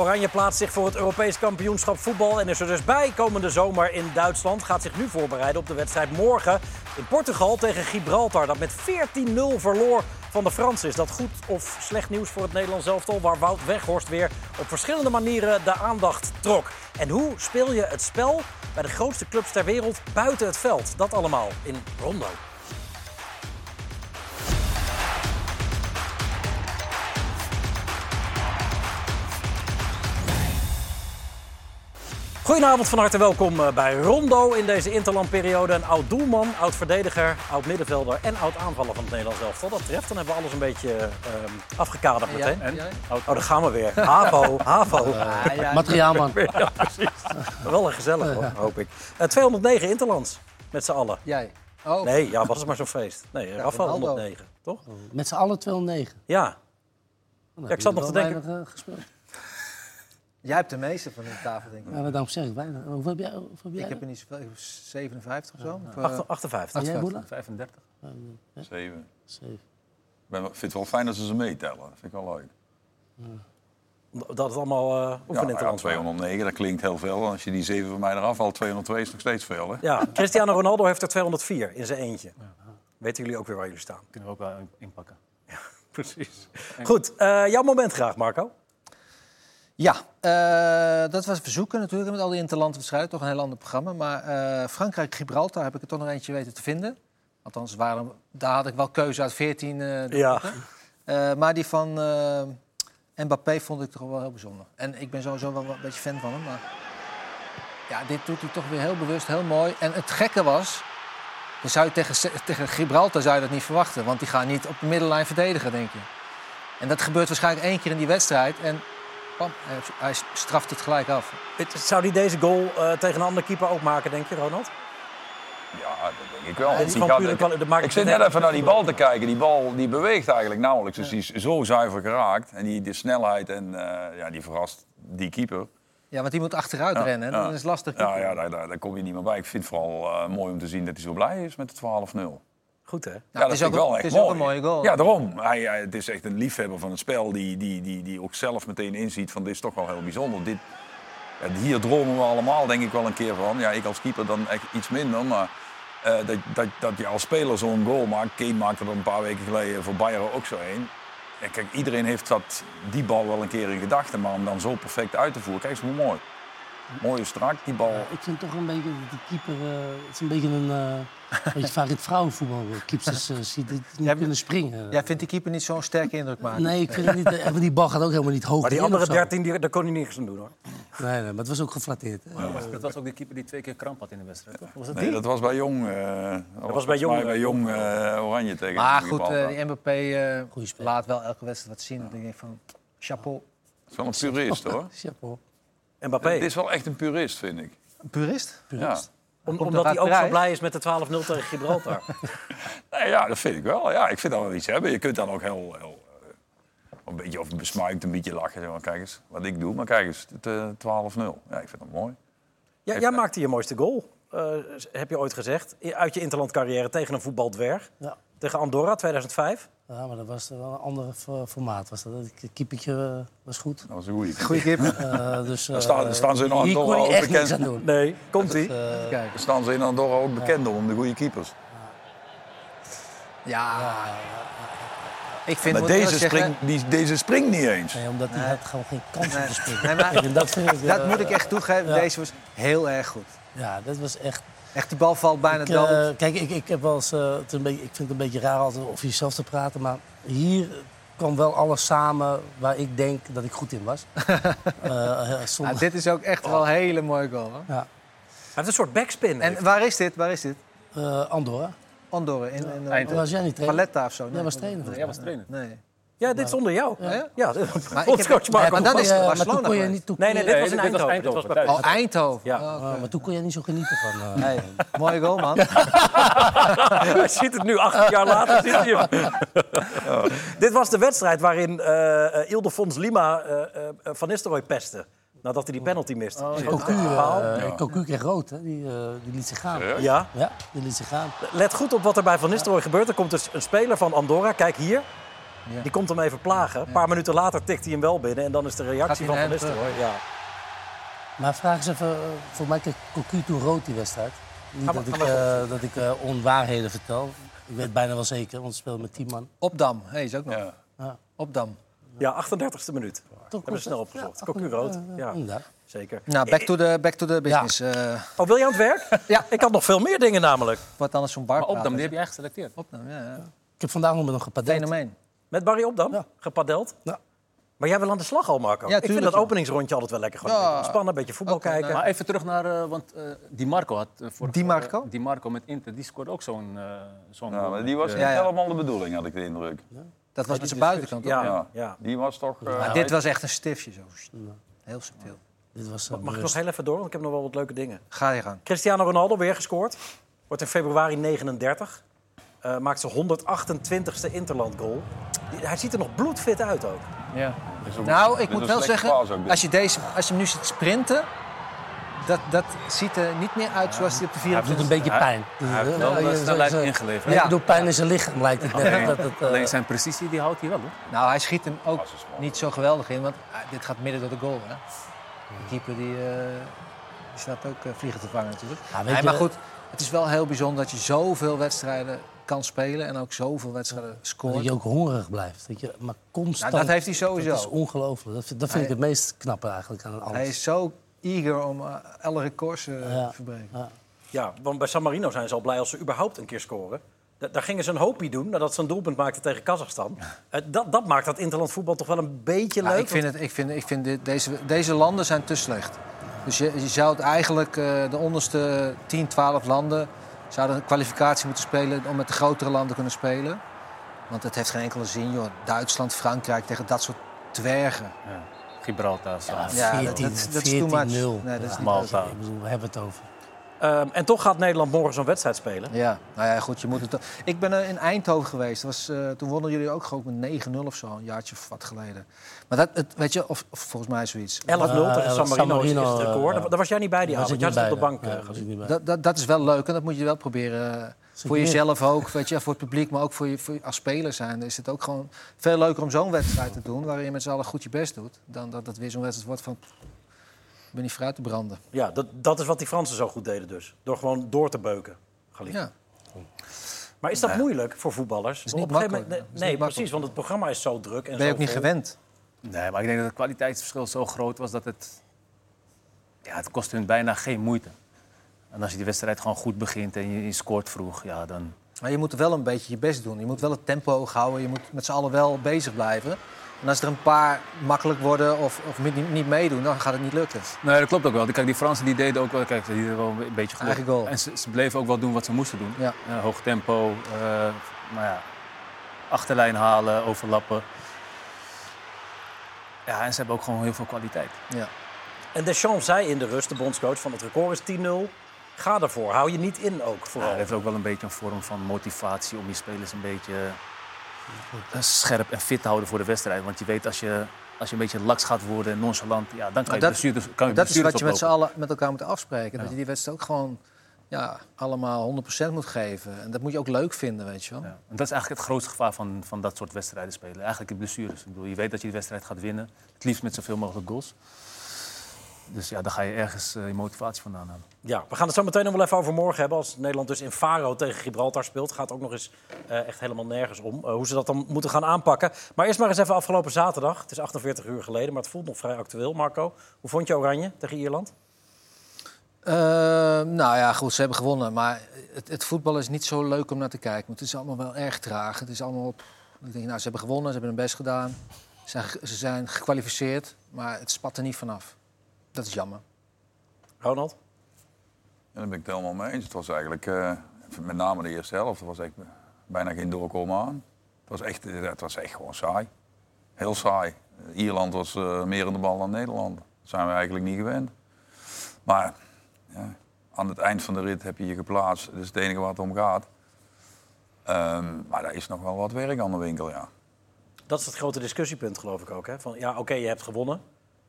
Oranje plaatst zich voor het Europees kampioenschap voetbal en is er dus bij komende zomer in Duitsland. Gaat zich nu voorbereiden op de wedstrijd morgen in Portugal tegen Gibraltar. Dat met 14-0 verloor van de Fransen. Is dat goed of slecht nieuws voor het Nederlands elftal? Waar Wout Weghorst weer op verschillende manieren de aandacht trok. En hoe speel je het spel bij de grootste clubs ter wereld buiten het veld? Dat allemaal in Rondo. Goedenavond, van harte welkom eh, bij Rondo in deze interlandperiode. Een oud doelman, oud verdediger, oud middenvelder en oud aanvaller van het Nederlands elftal. Dat treft, dan hebben we alles een beetje uh, afgekaderd meteen. En? Oh, daar gaan we weer. HAVO, HAVO. Uh, Materiaalman. ja, precies. Wel een gezellig hoor, hoop ik. Uh, 209 interlands, met z'n allen. Jij? Oh. Nee, ja, was het maar zo'n feest. Nee, ja, Rafa 109, toch? Met z'n allen 209? Ja. Nou, ja ik zat nog te denken... Weinig, gespeeld. Jij hebt de meeste van de tafel, denk ik. Ja, daarom zeg ik weinig. Hoeveel heb jij? Hoeveel heb jij ik heb er niet zoveel, 57 of zo. Ja. Of, 58. En jij, Boela? 35. Ja, 7. 7. Ik vind het wel fijn dat ze ze meetellen. Dat vind ik wel leuk. Ja. Dat het allemaal uh, ja, ja, 209, dat klinkt heel veel. Als je die 7 van mij eraf haalt, 202 is nog steeds veel. Hè? Ja, Cristiano Ronaldo heeft er 204 in zijn eentje. Weten jullie ook weer waar jullie staan? Kunnen we ook wel inpakken. Ja, precies. Goed, uh, jouw moment graag, Marco. Ja, uh, dat was verzoeken natuurlijk met al die interlandwedstrijden. Toch een heel ander programma. Maar uh, Frankrijk-Gibraltar heb ik er toch nog eentje weten te vinden. Althans, waren, daar had ik wel keuze uit 14. Uh, ja. maar die van Mbappé vond ik toch wel heel bijzonder. En ik ben sowieso wel een beetje fan van hem. Maar ja, dit doet hij toch weer heel bewust, heel mooi. En het gekke was, dan zou je tegen, tegen Gibraltar zou je dat niet verwachten. Want die gaan niet op de middellijn verdedigen, denk je. En dat gebeurt waarschijnlijk één keer in die wedstrijd. En Bam, hij straft het gelijk af. Zou hij deze goal uh, tegen een andere keeper ook maken, denk je, Ronald? Ja, dat denk ik wel. Die gaat, ik, ik zit net even naar die bal te kijken. Die bal die beweegt eigenlijk nauwelijks. Dus die is zo zuiver geraakt. En die, de snelheid en uh, ja, die verrast die keeper. Ja, want die moet achteruit ja, rennen. Ja. Dat is lastig. Ja, ja daar, daar, daar, kom je niet meer bij. Ik vind het vooral uh, mooi om te zien dat hij zo blij is met de 12-0. Goed, hè? Ja, dat is ook wel echt het is mooi. ook een mooie goal. Ja, daarom. Hij, hij, het is echt een liefhebber van het spel die, die, die, die ook zelf meteen inziet van dit is toch wel heel bijzonder. Dit, ja, hier dromen we allemaal denk ik wel een keer van. Ja, ik als keeper dan echt iets minder, maar uh, dat, dat, dat je als speler zo'n goal maakt. Kane maakte er een paar weken geleden voor Bayern ook zo een. Ja, kijk, iedereen heeft dat, die bal wel een keer in gedachten, maar om dan zo perfect uit te voeren, kijk eens hoe mooi. Mooie strak, die bal. Ja, ik vind toch een beetje, die keeper, uh, het is een beetje een... Uh, weet je, vaak in het vrouwenvoetbal, keepers uh, ziet niet jij, kunnen springen. Jij vindt die keeper niet zo'n sterke indruk maken? Nee, ik vind het niet, echt, die bal gaat ook helemaal niet hoog Maar die andere 13, die, daar kon hij niks aan doen, hoor. Nee, nee, maar het was ook geflatteerd. Dat was ook de keeper die twee keer kramp had in de wedstrijd, toch? Was dat nee, die? dat was bij Jong. Uh, dat, dat was bij Jong, bij Jong Oranje tegen Maar goed, die Mbappé laat wel elke wedstrijd wat zien. Ik denk van, chapeau. Het is wel een purist, hoor. Chapeau. Mbappé. Dit is wel echt een purist, vind ik. Een purist? purist. Ja. Om, omdat hij ook prijs? zo blij is met de 12-0 tegen Gibraltar. nee, ja, dat vind ik wel. Ja, ik vind dat wel iets hebben. Je kunt dan ook heel, heel uh, een beetje of besmuikt, een beetje lachen. Zeg maar, kijk eens wat ik doe. Maar kijk eens, uh, 12-0. Ja, ik vind dat mooi. Ja, jij maakte je mooiste goal, uh, heb je ooit gezegd. Uit je interlandcarrière tegen een voetbaldwerg. Ja. Tegen Andorra, 2005. Ja, maar dat was wel een ander formaat. Was dat. Het keepertje was goed. Dat was een goede Goede keeper. Uh, dus, uh, daar, staan, daar staan ze in Andorra ook echt bekend. aan doen. Nee, komt ie. Uh, daar staan ze in Andorra ook bekend om, de goede keepers. Ja. ja. Ik vind, maar deze, spring, die, deze springt niet eens. Nee, omdat hij nee. had gewoon geen kans nee. om te springen. Nee, maar, dat, ik, dat moet ik echt toegeven. Ja. Deze was heel erg goed. Ja, dat was echt... Echt, die bal valt bijna ik, dood. Uh, kijk, ik, ik, heb wel eens, uh, het een beetje, ik vind het een beetje raar altijd over jezelf te praten. Maar hier kwam wel alles samen waar ik denk dat ik goed in was. uh, ja, dit is ook echt oh. wel een hele mooie goal. Hoor. Ja. Hij heeft een soort backspin. En waar is dit? Waar is dit? Andorra. Andorra. In, in, in, was jij niet trainer? Valletta of zo? Nee, was trainer. Nee, jij was trainer. Nee. Ja, dit is onder jou. Ja, ja maar, maar, dat is uh, Barcelona. Maar niet, toen nee, nee, dit was in dit Eindhoven. Eindhoven. Oh, Eindhoven. Ja. Oh, okay. Maar toen kon je niet zo genieten van... Uh... Hey, mooie goal, man. Hij ziet het nu, 18 jaar later. Ziet hij oh. Dit was de wedstrijd waarin uh, Ildefons Lima Van Nistelrooy pestte. Nadat hij die penalty miste. Oh, Cocu, uh, Cocu kreeg rood, hè? Die, uh, die liet zich gaan. Ja? Ja, die liet zich gaan. Let goed op wat er bij Van Nistelrooy gebeurt. Er komt dus een speler van Andorra. Kijk hier. Ja. Die komt hem even plagen. Een paar minuten later tikt hij hem wel binnen. En dan is de reactie hij van Van Nistelrooy. Ja. Maar vraag eens even, eh, voor mij kreeg Cocu toen rood die wedstrijd. Niet Gaan we- dat ik, we eh, dat ik eh, onwaarheden vertel. Ik weet bijna wel zeker, want we speelden met 10 man. Opdam, hey, is ook nog. Ja. Ja. Opdam. ja, 38e minuut. Toch Hebben we snel opgezocht. Cocu rood. Ja, zeker. Nou, back to the, back to the business. Eh, Oh, wil je aan het werk? Ja. Ik had nog veel meer dingen namelijk. wat anders zo'n bar Maar Opdam, die heb je echt geselecteerd. Opdam, ja, ja. Ik heb vandaag nog met hem gepadeld. Fenomeen. Met Barry Opdam? Ja. Gepadeld? Ja. Maar jij wil aan de slag al, Marco? Ja, ik vind dat openingsrondje altijd wel lekker. Gewoon Ja. een beetje ontspannen, een beetje voetbal kijken. nou, Maar even terug naar, eh, want eh, Di Marco had... eh, vorige- Di Marco? Di Marco met Inter, die scoorde ook zo'n... eh zo'n Ja, maar die was niet Ja, ja. helemaal de bedoeling, had ik de indruk. Dat was met zijn buitenkant. ja, Ja. ja. Die was toch... eh, Maar dit was echt een stiftje zo. Heel subtiel. Dit was Mag ik nog heel even door, want ik heb nog wel wat leuke dingen. Ga je gang. Cristiano Ronaldo weer gescoord. Wordt in februari 39. Eh, maakt zijn 128ste Interland goal. Hij ziet er nog bloedfit uit ook. Ja. Nou, ik moet wel zeggen, als je, deze, als je hem nu ziet sprinten, dat, dat ziet er niet meer uit zoals hij op de Het doet 24 een beetje Hij- pijn. Hij heeft Eh, wel eh, snelheid ingeleverd. Ja. doe pijn in zijn lichaam, lijkt het net. Dat het, eh, alleen zijn precisie die houdt hij wel, hoor. Nou, hij schiet hem ook niet zo geweldig in, want ah, dit gaat midden door de goal. Hè? De keeper die, eh, die staat ook eh, vliegen te vangen natuurlijk. Ja, maar goed, het is wel heel bijzonder dat je zoveel wedstrijden kan spelen en ook zoveel wedstrijden Dat scoort. je ook hongerig blijft. Dat je, maar constant. Nou, dat heeft hij sowieso. Dat is ongelooflijk. Dat, vind- dat vind Hij- ik het meest knappe eigenlijk aan alles. Hij is zo eager om eh, alle records eh, Ja. te verbreken. Ja. Ja, want bij San Marino zijn ze al blij als ze überhaupt een keer scoren. Da- daar gingen ze een hoopie doen nadat ze een doelpunt maakten tegen Kazachstan. Eh, dat, dat maakt dat interland voetbal toch wel een beetje Ja, leuk. ik vind, het, ik vind, ik vind dit, deze, deze landen zijn te slecht. Dus je, je zou het eigenlijk eh, de onderste 10, 12 landen zouden een kwalificatie moeten spelen om met de grotere landen te kunnen spelen. Want het heeft geen enkele zin, joh. Duitsland, Frankrijk tegen dat soort dwergen. Ja. Gibraltar. zo. Ja, Ja, 14, dat- dat- dat is too much. 14-0. Nee, dat is niet Malta. Ik bedoel, we hebben het over. Ehm, en toch gaat Nederland morgen zo'n wedstrijd spelen. Ja, nou ja, goed, je moet het. Ik ben in Eindhoven geweest. Dat was, eh, toen wonnen jullie ook gewoon met 9-0 of zo, een jaartje of wat geleden. Maar dat, het, weet je, of, of volgens mij zoiets. 11-0 Eh, tegen San San Marino, is- het record. eh, Daar- daar was jij niet bij die avond. Jij zat op de bank. eh. Dat, dat, dat is wel leuk en dat moet je wel proberen. eh, voor jezelf ook, weet je, voor het publiek, maar ook voor je, voor je als speler zijn. Is het ook gewoon veel leuker om zo'n wedstrijd te doen, waarin je met z'n allen goed je best doet, dan dat het weer zo'n wedstrijd wordt van. Ik ben niet fruit te branden. Ja, dat, dat is wat die Fransen zo goed deden dus. Door gewoon door te beuken. Galiet. Ja. Maar is dat moeilijk voor voetballers? is niet Op een gegeven makkelijk. moment- nee, niet makkelijk. precies, want het programma is zo druk. En Ben je zo ook niet vol. gewend? Nee, maar ik denk dat het kwaliteitsverschil zo groot was dat het... Ja, het kostte hun bijna geen moeite. En als je die wedstrijd gewoon goed begint en je, je scoort vroeg, ja, dan... Maar je moet wel een beetje je best doen. Je moet wel het tempo houden. Je moet met z'n allen wel bezig blijven. En als er een paar makkelijk worden of, of niet, niet meedoen, dan gaat het niet lukken. Nee, dat klopt ook wel. Kijk, die Fransen die deden ook wel, kijk, die deden wel een beetje geluk. Eigen goal. En ze, ze bleven ook wel doen wat ze moesten doen. Ja. Eh, hoog tempo, eh, nou ja, achterlijn halen, overlappen. Ja, en ze hebben ook gewoon heel veel kwaliteit. Ja. En Deschamps zei in de rust, de bondscoach, van het record is 10-0. Ga ervoor. Hou je niet in ook Ja, vooral. dat heeft ook wel een beetje een vorm van motivatie om je spelers een beetje scherp en fit te houden voor de wedstrijd. Want je weet als je, als je een beetje laks gaat worden en nonchalant, ja, dan kan je dat- blessures, kan je Dat is wat je met z'n allen met elkaar moet afspreken. Dat je die wedstrijd ook gewoon ja, allemaal 100% moet geven. En dat moet je ook leuk vinden, weet je wel. Ja. En dat is eigenlijk het grootste gevaar van, van dat soort wedstrijden spelen. Eigenlijk de blessures. Ik bedoel, je weet dat je die wedstrijd gaat winnen. Het liefst met zoveel mogelijk goals. Dus ja, dan ga je ergens eh, je motivatie vandaan halen. Ja, we gaan het zo meteen nog wel even over morgen hebben. Als Nederland dus in Faro tegen Gibraltar speelt, gaat ook nog eens eh, echt helemaal nergens om. eh, hoe ze dat dan moeten gaan aanpakken. Maar eerst maar eens even afgelopen zaterdag. Het is 48 uur geleden, maar het voelt nog vrij actueel. Marco, hoe vond je Oranje tegen Ierland? Eh, nou ja, goed, ze hebben gewonnen. Maar het, het voetbal is niet zo leuk om naar te kijken. Want het is allemaal wel erg traag. Het is allemaal op... Ik denk, nou, ze hebben gewonnen, ze hebben hun best gedaan. Ze zijn, ze zijn gekwalificeerd, maar het spat er niet vanaf. Dat is jammer. Ronald? Ja, daar ben ik het helemaal mee eens. Het was eigenlijk, eh, met name de eerste helft, er was echt bijna geen doorkomen aan. Het was echt, het was echt gewoon saai. Heel saai. Ierland was eh, meer in de bal dan Nederland. Dat zijn we eigenlijk niet gewend. Maar ja, aan het eind van de rit heb je je geplaatst. Dat is het enige waar het om gaat. Ehm, maar daar is nog wel wat werk aan de winkel, ja. Dat is het grote discussiepunt, geloof ik ook. Hè? Van, ja, oké, je hebt gewonnen.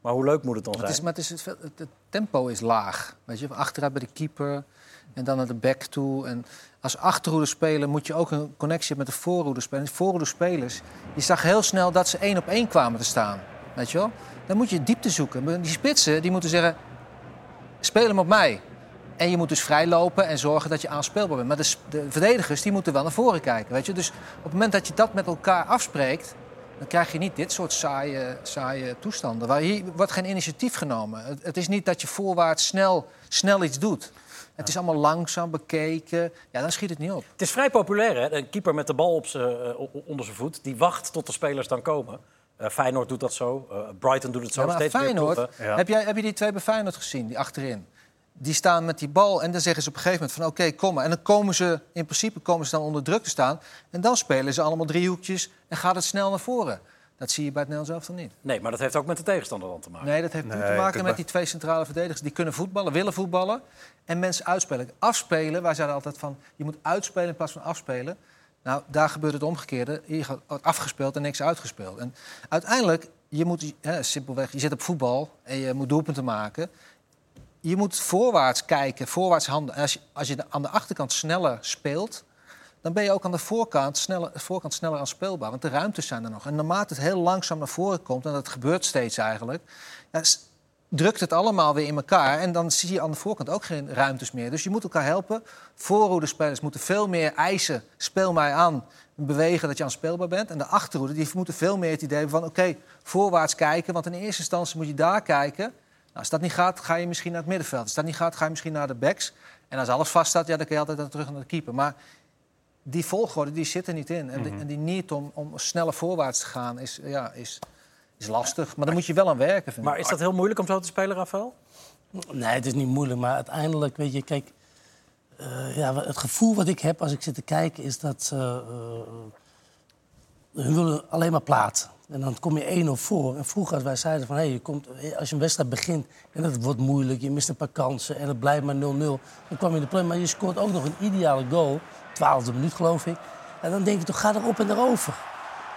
Maar hoe leuk moet het dan Het, is, zijn? maar het, is het, tempo is laag. Weet je, achteruit bij de keeper en dan naar de back toe. En als achterhoede speler moet je ook een connectie hebben met de voorhoede spelers. De voorhoede spelers, je zag heel snel dat ze één op één kwamen te staan. Weet je wel? Dan moet je diepte zoeken. Die spitsen die moeten zeggen, speel hem op mij. En je moet dus vrijlopen en zorgen dat je aanspeelbaar bent. Maar de, de verdedigers die moeten wel naar voren kijken. Weet je? Dus op het moment dat je dat met elkaar afspreekt... dan krijg je niet dit soort saaie, saaie toestanden. Waar hier wordt geen initiatief genomen. Het, het is niet dat je voorwaarts snel, snel iets doet. Het is allemaal langzaam bekeken. Ja, dan schiet het niet op. Het is vrij populair, hè? Een keeper met de bal op z'n, eh, onder zijn voet. Die wacht tot de spelers dan komen. Eh, Feyenoord doet dat zo. eh, Brighton doet het zo. Ja, maar Steeds Feyenoord. Ja. heb, jij, heb je die twee bij Feyenoord gezien, die achterin? Die staan met die bal en dan zeggen ze op een gegeven moment van oké, kom maar. En dan komen ze, in principe komen ze dan onder druk te staan. En dan spelen ze allemaal driehoekjes en gaat het snel naar voren. Dat zie je bij het Nederlands elftal niet. Nee, maar dat heeft ook met de tegenstander dan te maken. Nee, dat heeft niet Nee, te maken met die twee centrale verdedigers. Die kunnen voetballen, willen voetballen en mensen uitspelen. Afspelen, wij zeiden altijd van je moet uitspelen in plaats van afspelen. Nou, daar gebeurt het omgekeerde. Hier gaat- afgespeeld en niks uitgespeeld. En uiteindelijk, je moet hè, simpelweg, je zit op voetbal en je moet doelpunten maken. Je moet voorwaarts kijken, voorwaarts handen. En als je, als je aan de achterkant sneller speelt, dan ben je ook aan de voorkant sneller, voorkant sneller aanspeelbaar. Want de ruimtes zijn er nog. En naarmate het heel langzaam naar voren komt, en dat gebeurt steeds eigenlijk, ja, drukt het allemaal weer in elkaar. En dan zie je aan de voorkant ook geen ruimtes meer. Dus je moet elkaar helpen. Voorhoede spelers moeten veel meer eisen. Speel mij aan. Bewegen dat je aanspeelbaar bent. En de achterhoede die moeten veel meer het idee hebben van... oké, voorwaarts kijken. Want in eerste instantie moet je daar kijken. Nou, als dat niet gaat, ga je misschien naar het middenveld. Als dat niet gaat, ga je misschien naar de backs. En als alles vaststaat, ja, dan kun je altijd terug naar de keeper. Maar die volgorde die zit er niet in. En, die, en die need om, om sneller voorwaarts te gaan is, ja, is, is lastig. Maar daar moet je wel aan werken, vind ik. Maar is dat heel moeilijk om zo te spelen, Rafael? Nee, het is niet moeilijk, maar uiteindelijk, weet je, kijk... eh, ja, het gevoel wat ik heb als ik zit te kijken is dat ze... eh, hun willen alleen maar plaat. En dan kom je 1-0 voor. En vroeger als wij zeiden van, hey, je komt, als je een wedstrijd begint... en het wordt moeilijk, je mist een paar kansen en het blijft maar 0-0... dan kwam je in de play, maar je scoort ook nog een ideale goal. 12e minuut, geloof ik. En dan denk je toch, ga erop en erover.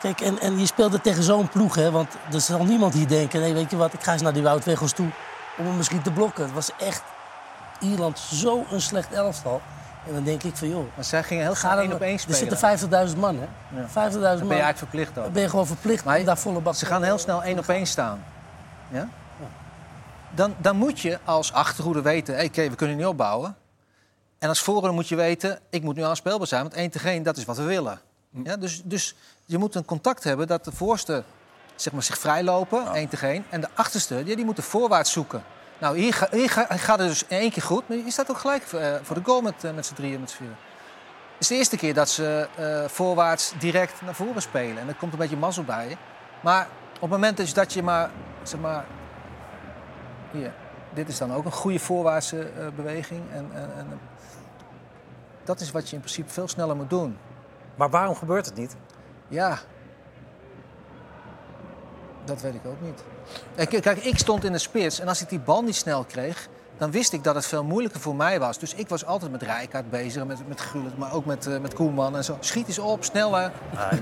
Kijk, en, en je speelde tegen zo'n ploeg, hè. Want er zal niemand hier denken, nee, weet je wat... ik ga eens naar die Wout Weghorst toe om hem misschien te blokken. Het was echt Ierland zo'n slecht elftal. En dan denk ik van, joh... Maar zij gingen heel dan, één op één er spelen. zitten 50.000 man, hè? 50.000 man. Dan ben je eigenlijk verplicht ook. Dan ben je gewoon verplicht Maar om daar volle bak Ze gaan heel snel één op één staan. Ja? Dan, dan moet je als achterhoede weten, hey, oké, we kunnen niet opbouwen. En als voorhoede moet je weten, ik moet nu aanspeelbaar zijn. Want één tegen één, dat is wat we willen. Ja, dus, dus je moet een contact hebben dat de voorste zeg maar, zich vrijlopen, één tegen één. En de achterste, ja, die moeten voorwaarts zoeken. Nou, hier, ga- hier ga- gaat het dus in één keer goed. Maar je staat ook gelijk eh, voor de goal met, eh, met z'n drieën, met z'n vieren. Het is de eerste keer dat ze eh, voorwaarts direct naar voren spelen. En er komt een beetje mazzel bij. Maar op het moment dat je maar, zeg maar... Hier, dit is dan ook een goede voorwaartse beweging. En, en, en, dat is wat je in principe veel sneller moet doen. Maar waarom gebeurt het niet? Ja. Dat weet ik ook niet. Kijk, kijk, ik stond in de spits en als ik die bal niet snel kreeg... dan wist ik dat het veel moeilijker voor mij was. Dus ik was altijd met Rijkaard bezig, met, met Gullit, maar ook met, eh, met Koeman en zo. Schiet eens op, sneller.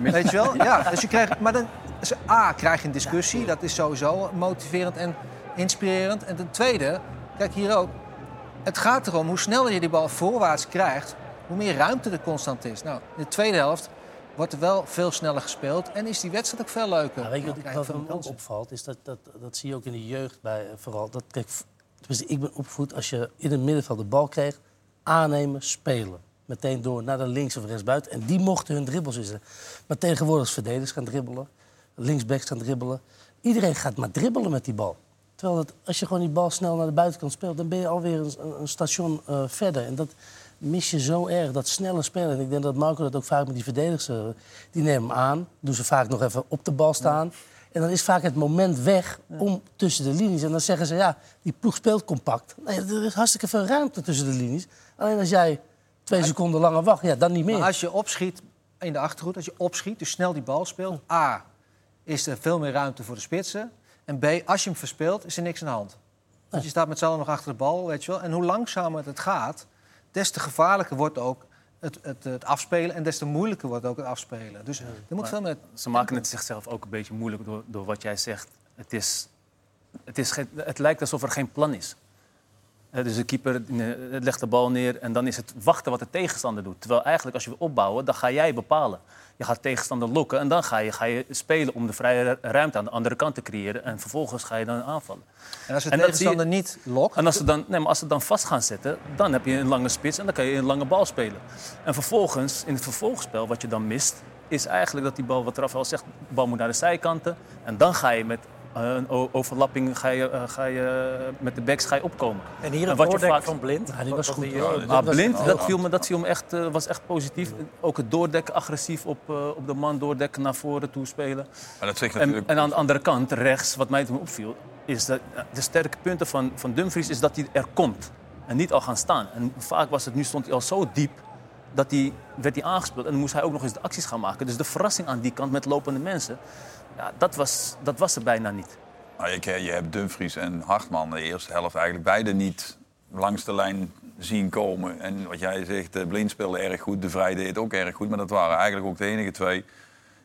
Weet je wel? Ja, dus je krijgt, maar dan, dus A, krijg je een discussie. Dat is sowieso motiverend en inspirerend. En ten tweede, kijk hier ook. Het gaat erom hoe sneller je die bal voorwaarts krijgt, hoe meer ruimte er constant is. Nou, in de tweede helft wordt er wel veel sneller gespeeld en is die wedstrijd ook veel leuker. Ja, weet je wat, wat veel me ook opvalt? Is dat, dat, dat zie je ook in de jeugd bij, eh, vooral. Dat, kijk, ik ben opgevoed als je in het middenveld de bal kreeg, aannemen, spelen. Meteen door naar de links of rechtsbuiten. En die mochten hun dribbels inzetten. Maar tegenwoordig is verdedigers gaan dribbelen, linksbacks gaan dribbelen. Iedereen gaat maar dribbelen met die bal. Terwijl dat, als je gewoon die bal snel naar de buitenkant speelt, dan ben je alweer een, een- een station eh, verder. En dat mis je zo erg, dat snelle spelen. En ik denk dat Marco dat ook vaak met die verdedigers... eh, die nemen hem aan, doen ze vaak nog even op de bal staan. En dan is vaak het moment weg om tussen de linies. En dan zeggen ze, ja, die ploeg speelt compact. Nee, er is hartstikke veel ruimte tussen de linies. Alleen als jij twee seconden langer wacht, ja, dan niet meer. Maar als je opschiet in de achterhoede, als je opschiet, dus snel die bal speelt, A, is er veel meer ruimte voor de spitsen. En B, als je hem verspeelt, is er niks aan de hand. Want je staat met z'n allen nog achter de bal, weet je wel. En hoe langzamer het gaat, des te gevaarlijker wordt ook het, het, het afspelen... en des te moeilijker wordt ook het afspelen. Dus er moet veel meer... Ze maken het zichzelf ook een beetje moeilijk door, door wat jij zegt. Het is het, is geen, het lijkt alsof er geen plan is. Dus de keeper eh, legt de bal neer en dan is het wachten wat de tegenstander doet. Terwijl eigenlijk als je wil opbouwen, dan ga jij bepalen. Je gaat de tegenstander lokken en dan ga je, ga je spelen om de vrije ruimte aan de andere kant te creëren. En vervolgens ga je dan aanvallen. En als de En je- tegenstander niet lokt... En als ze, dan, nee, maar als ze dan vast gaan zetten, dan heb je een lange spits en dan kan je een lange bal spelen. En vervolgens, in het vervolgspel, wat je dan mist, is eigenlijk dat die bal, wat Rafael zegt, de bal moet naar de zijkanten. En dan ga je met een o- overlapping, ga je, eh, ga je, eh, met de backs ga je opkomen. En hier En een wat je doordekken vaak- van Blind. Ja, die was goed. Ja, Maar was- blind, oh, dat, ja. viel me, dat viel me echt, eh, was echt positief. Ook het doordekken, agressief op, eh, op de man doordekken, naar voren toe spelen. Maar dat natuurlijk... en aan de andere kant, rechts, wat mij toen opviel, is dat eh, de sterke punten van, van Dumfries is dat hij er komt. En niet al gaan staan. En vaak was het, nu stond hij al zo diep, dat hij, werd hij aangespeeld. En dan moest hij ook nog eens de acties gaan maken. Dus de verrassing aan die kant met lopende mensen, ja, dat, was, dat was er bijna niet. Nou, je, je hebt Dumfries en Hartman de eerste helft eigenlijk beide niet langs de lijn zien komen. En wat jij zegt, eh, Blind speelde erg goed, De Vrij deed ook erg goed. Maar dat waren eigenlijk ook de enige twee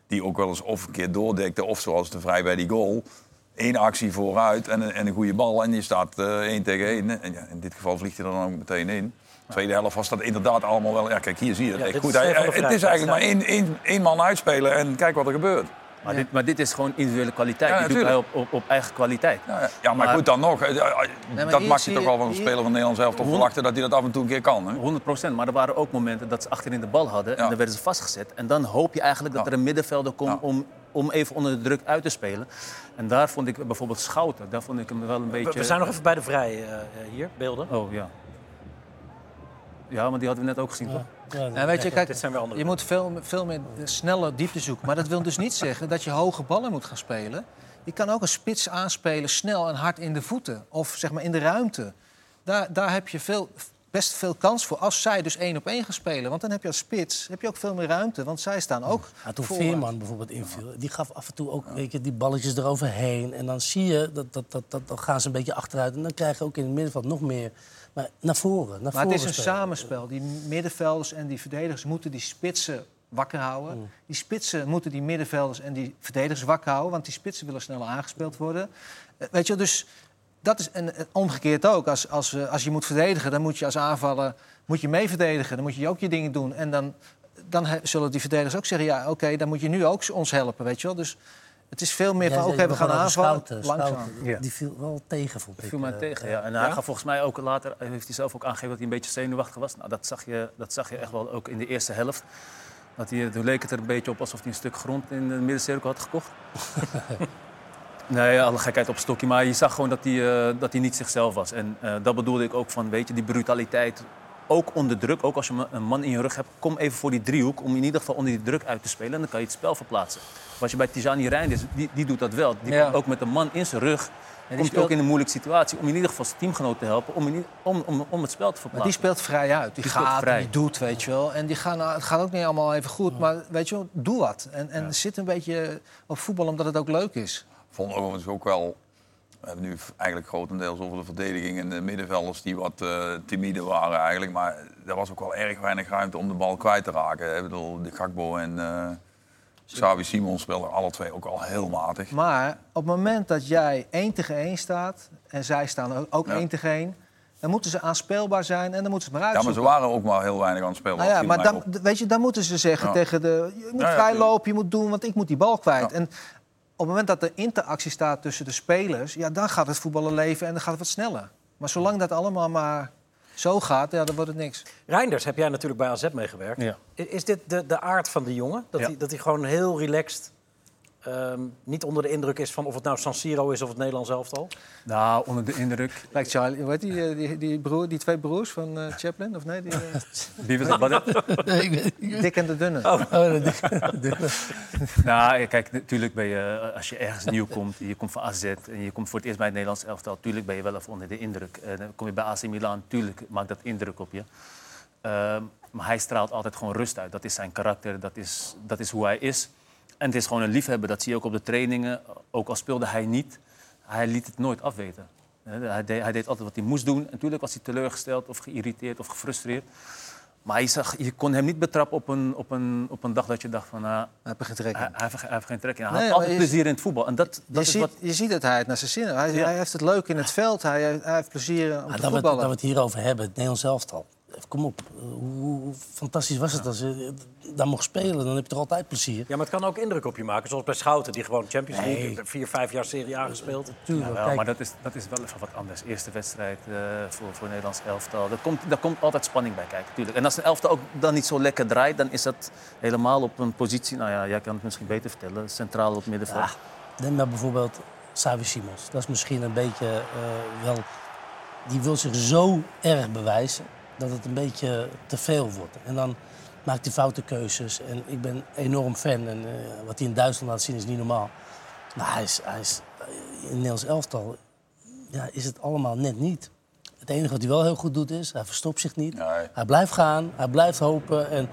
die ook wel eens of een keer doordekten... of zoals De Vrij bij die goal, één actie vooruit en een, en een goede bal. En je staat eh één tegen één. En in dit geval vliegt hij er dan ook meteen in. Tweede helft was dat inderdaad allemaal wel... Ja, kijk, hier zie je het Ja, echt dit goed. is Hij- het is eigenlijk maar één, één, één man uitspelen en kijk wat er gebeurt. Maar, dit, maar dit is gewoon individuele kwaliteit. Ja, die doet hij op, op, op eigen kwaliteit. Ja, ja, ja, maar, Maar- goed, dan nog. eh, eh, maar dat mag je toch wel van een speler van Nederland zelf toch verwachten dat hij dat af en toe een keer kan. Hè? 100 procent. Maar er waren ook momenten dat ze achterin de bal hadden. En dan werden ze vastgezet. En dan hoop je eigenlijk dat Ja. er een middenvelder komt Ja. om, om even onder de druk uit te spelen. En daar vond ik bijvoorbeeld Schouten. Daar vond ik hem wel een beetje... We, we zijn nog even bij de Vrij eh, eh, hier, beelden. Oh, ja. Ja, maar die hadden we net ook gezien, toch? Ja, En weet je, kijk, Dit zijn weer andere je moet veel, veel meer snelle diepte zoeken. Maar dat wil dus niet zeggen dat je hoge ballen moet gaan spelen. Je kan ook een spits aanspelen, snel en hard in de voeten. Of zeg maar in de ruimte. Daar, daar heb je veel, best veel kans voor. Als zij dus één op één gaan spelen. Want dan heb je als spits heb je ook veel meer ruimte. Want zij staan ook Ja, toen. Veerman bijvoorbeeld inviel, die gaf af en toe ook weet je, die balletjes eroverheen. En dan zie je, dat, dat, dat, dat, dan gaan ze een beetje achteruit. En dan krijg je ook in het middenveld nog meer. Maar naar voren, naar Maar voren het is een spelen. samenspel. Die middenvelders en die verdedigers moeten die spitsen wakker houden. Mm. Die spitsen moeten die middenvelders en die verdedigers wakker houden. Want die spitsen willen sneller aangespeeld worden. Eh, Weet je, wel, dus dat is en, en omgekeerd ook. Als, als, eh, als je moet verdedigen, dan moet je als aanvaller moet je mee verdedigen. Dan moet je ook je dingen doen. En dan, dan he- zullen die verdedigers ook zeggen... ja, oké, dan moet je nu ook ons helpen, weet je wel. Dus het is veel meer van, oké, we gaan aanvallen. Schouten, Langzaam. Schouten, Ja. Die viel wel tegen, vond ik. viel mij eh, tegen, ja. En hij gaf volgens mij ook later, heeft hij zelf ook aangegeven dat hij een beetje zenuwachtig was. Nou, dat zag je, dat zag je echt wel ook in de eerste helft. Dat hij, toen leek het er een beetje op alsof hij een stuk grond in de middencirkel had gekocht. nee, alle gekheid op stokje. Maar je zag gewoon dat hij, eh, dat hij niet zichzelf was. En eh, dat bedoelde ik ook van, weet je, die brutaliteit. Ook onder druk, ook als je een man in je rug hebt, kom even voor die driehoek om in ieder geval onder die druk uit te spelen. En dan kan je het spel verplaatsen. Wat je bij Tijani Reinders, die, die doet dat wel. Die Ja. komt ook met een man in zijn rug. die komt speelt- ook in een moeilijke situatie om in ieder geval zijn teamgenoot te helpen om, in om, om, om het spel te Maar verplaatsen. die speelt vrij uit. Die, gaat, vrij. die doet, weet je wel. En die gaan, het gaat ook niet allemaal even goed. Maar weet je wel, doe wat. En, en zit een beetje op voetbal omdat het ook leuk is. vond overigens ook wel. We hebben nu eigenlijk grotendeels over de verdediging en de middenvelders die wat eh, timide waren eigenlijk. Maar er was ook wel erg weinig ruimte om de bal kwijt te raken. Ik bedoel, de Gakbo en eh Xavi Simons speelden alle twee ook al heel matig. Maar op het moment dat jij één tegen één staat... en zij staan ook, Ja. één tegen één... dan moeten ze aanspeelbaar zijn en dan moeten ze het maar Ja, maar uitzoeken. ze waren ook maar heel weinig aan het spelen. Nou ja, maar dan, weet je, dan moeten ze zeggen Ja. tegen de... je moet Ja, ja, vrijlopen, je moet doen, want ik moet die bal kwijt. En op het moment dat er interactie staat tussen de spelers... ja, dan gaat het voetballen leven en dan gaat het wat sneller. Maar zolang dat allemaal maar zo gaat, ja, dan wordt het niks. Reinders heb jij natuurlijk bij AZ meegewerkt. Ja. Is dit de, de aard van de jongen? Dat, Ja. hij, dat hij gewoon heel relaxed, ehm, niet onder de indruk is van of het nou San Siro is of het Nederlands elftal? Nou, onder de indruk. Lijkt Charlie, heet die, eh, die, die, broer, die twee broers van eh, Chaplin? Of nee, die, eh, Wie was dat? Wat- Nee, ik weet- ik weet- Dick en de Dunne. Oh, dat- nou, kijk, natuurlijk ben je, eh, als je ergens nieuw komt, je komt van AZ en je komt voor het eerst bij het Nederlands elftal, natuurlijk ben je wel even onder de indruk. En dan kom je bij AC Milan, natuurlijk maakt dat indruk op je. Ehm, maar hij straalt altijd gewoon rust uit. Dat is zijn karakter, dat is, dat is hoe hij is. En het is gewoon een liefhebber, dat zie je ook op de trainingen. Ook al speelde hij niet, hij liet het nooit afweten. Hij deed, hij deed altijd wat hij moest doen. En natuurlijk was hij teleurgesteld of geïrriteerd of gefrustreerd. Maar je, zag, je kon hem niet betrappen op een, op een, op een dag dat je dacht van... ah, Hij heeft er geen trek in. hij, hij, heeft, hij heeft geen trek in. Hij Nee, had altijd je- plezier in het voetbal. En dat, dat Je is ziet, wat... je ziet dat hij het naar zijn zin heeft. Hij, Ja. hij heeft het leuk in het veld. Hij, hij heeft plezier om Maar te dat, we, het- voetballen. dat we het hierover hebben, het Nederlands elftal. Kom op, eh, hoe, hoe fantastisch was het als je daar mocht spelen? Dan heb je toch altijd plezier? Ja, maar het kan ook indruk op je maken. Zoals bij Schouten, die gewoon Champions League... Nee. vier, vijf jaar Serie A gespeeld. Tuurlijk, Jawel, kijk, maar dat is, dat is wel even wat anders. Eerste wedstrijd eh, voor, voor Nederlands elftal. Daar komt, daar komt altijd spanning bij kijken, natuurlijk. En als een elftal ook dan niet zo lekker draait... dan is dat helemaal op een positie... Nou ja, jij kan het misschien beter vertellen. Centraal op middenveld. Ja, neem maar bijvoorbeeld Savi Simons. Dat is misschien een beetje eh, wel... Die wil zich zo erg bewijzen dat het een beetje te veel wordt. En dan maakt hij foute keuzes. En ik ben enorm fan. En eh, wat hij in Duitsland laat zien is niet normaal. Maar hij is, hij is, in het Nederlands elftal ja, is het allemaal net niet. Het enige wat hij wel heel goed doet is, hij verstopt zich niet. Nee. Hij blijft gaan, hij blijft hopen. En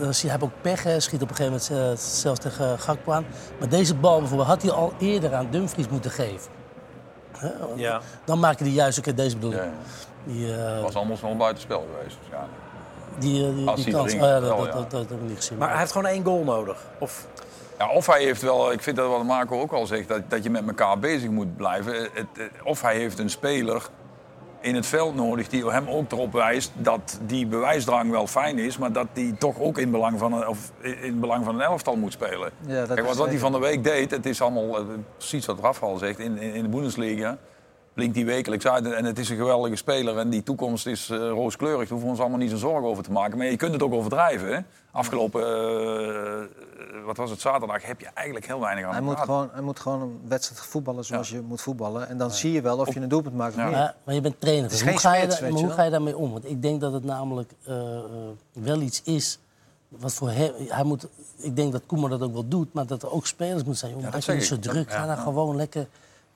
dan, zie je, hij ook pech, hè. schiet op een gegeven moment eh, zelfs tegen Gakpo aan. Maar deze bal bijvoorbeeld had hij al eerder aan Dumfries moeten geven. Hè? Ja. Dan maak je die juist, oké, deze bedoel ik. Ja. Die, eh, Het was allemaal wel buitenspel geweest. Ja. die, eh, die, Als die hij kans. Oh, ja, dat, wel, dat, ja. dat, dat heb ik niet gezien. Maar hij heeft gewoon één goal nodig. Of, Ja, of hij heeft wel, ik vind dat wat Marco ook al zegt, dat, dat je met elkaar bezig moet blijven. Het, het- of hij heeft een speler in het veld nodig die hem ook erop wijst dat die bewijsdrang wel fijn is, maar dat die toch ook in belang van een, of in belang van een elftal moet spelen. Ja, dat Kijk, wat, wat hij van de week deed, het is allemaal eh, precies wat Rafa al zegt, in, in, in de Bundesliga blinkt hij wekelijks uit en het is een geweldige speler en die toekomst is eh, rooskleurig. Daar hoeven we ons allemaal niet zo'n zorgen over te maken. Maar je kunt het ook overdrijven. Hè? Afgelopen, eh, wat was het, zaterdag, heb je eigenlijk heel weinig aan Hij moet, gewoon, hij moet gewoon een wedstrijd voetballen zoals je moet voetballen. En dan zie je wel of je een doelpunt maakt of Ja. niet. Ja, maar je bent trainer. Het is hoe, geen ga je, spits, daar- weet maar je hoe ga je daarmee om? Want ik denk dat het namelijk eh, eh, wel iets is. Wat voor hem, hij moet, ik denk dat Koeman dat ook wel doet, maar dat er ook spelers moeten zijn. Jongen, dat je niet zo druk. Ga dan gewoon lekker.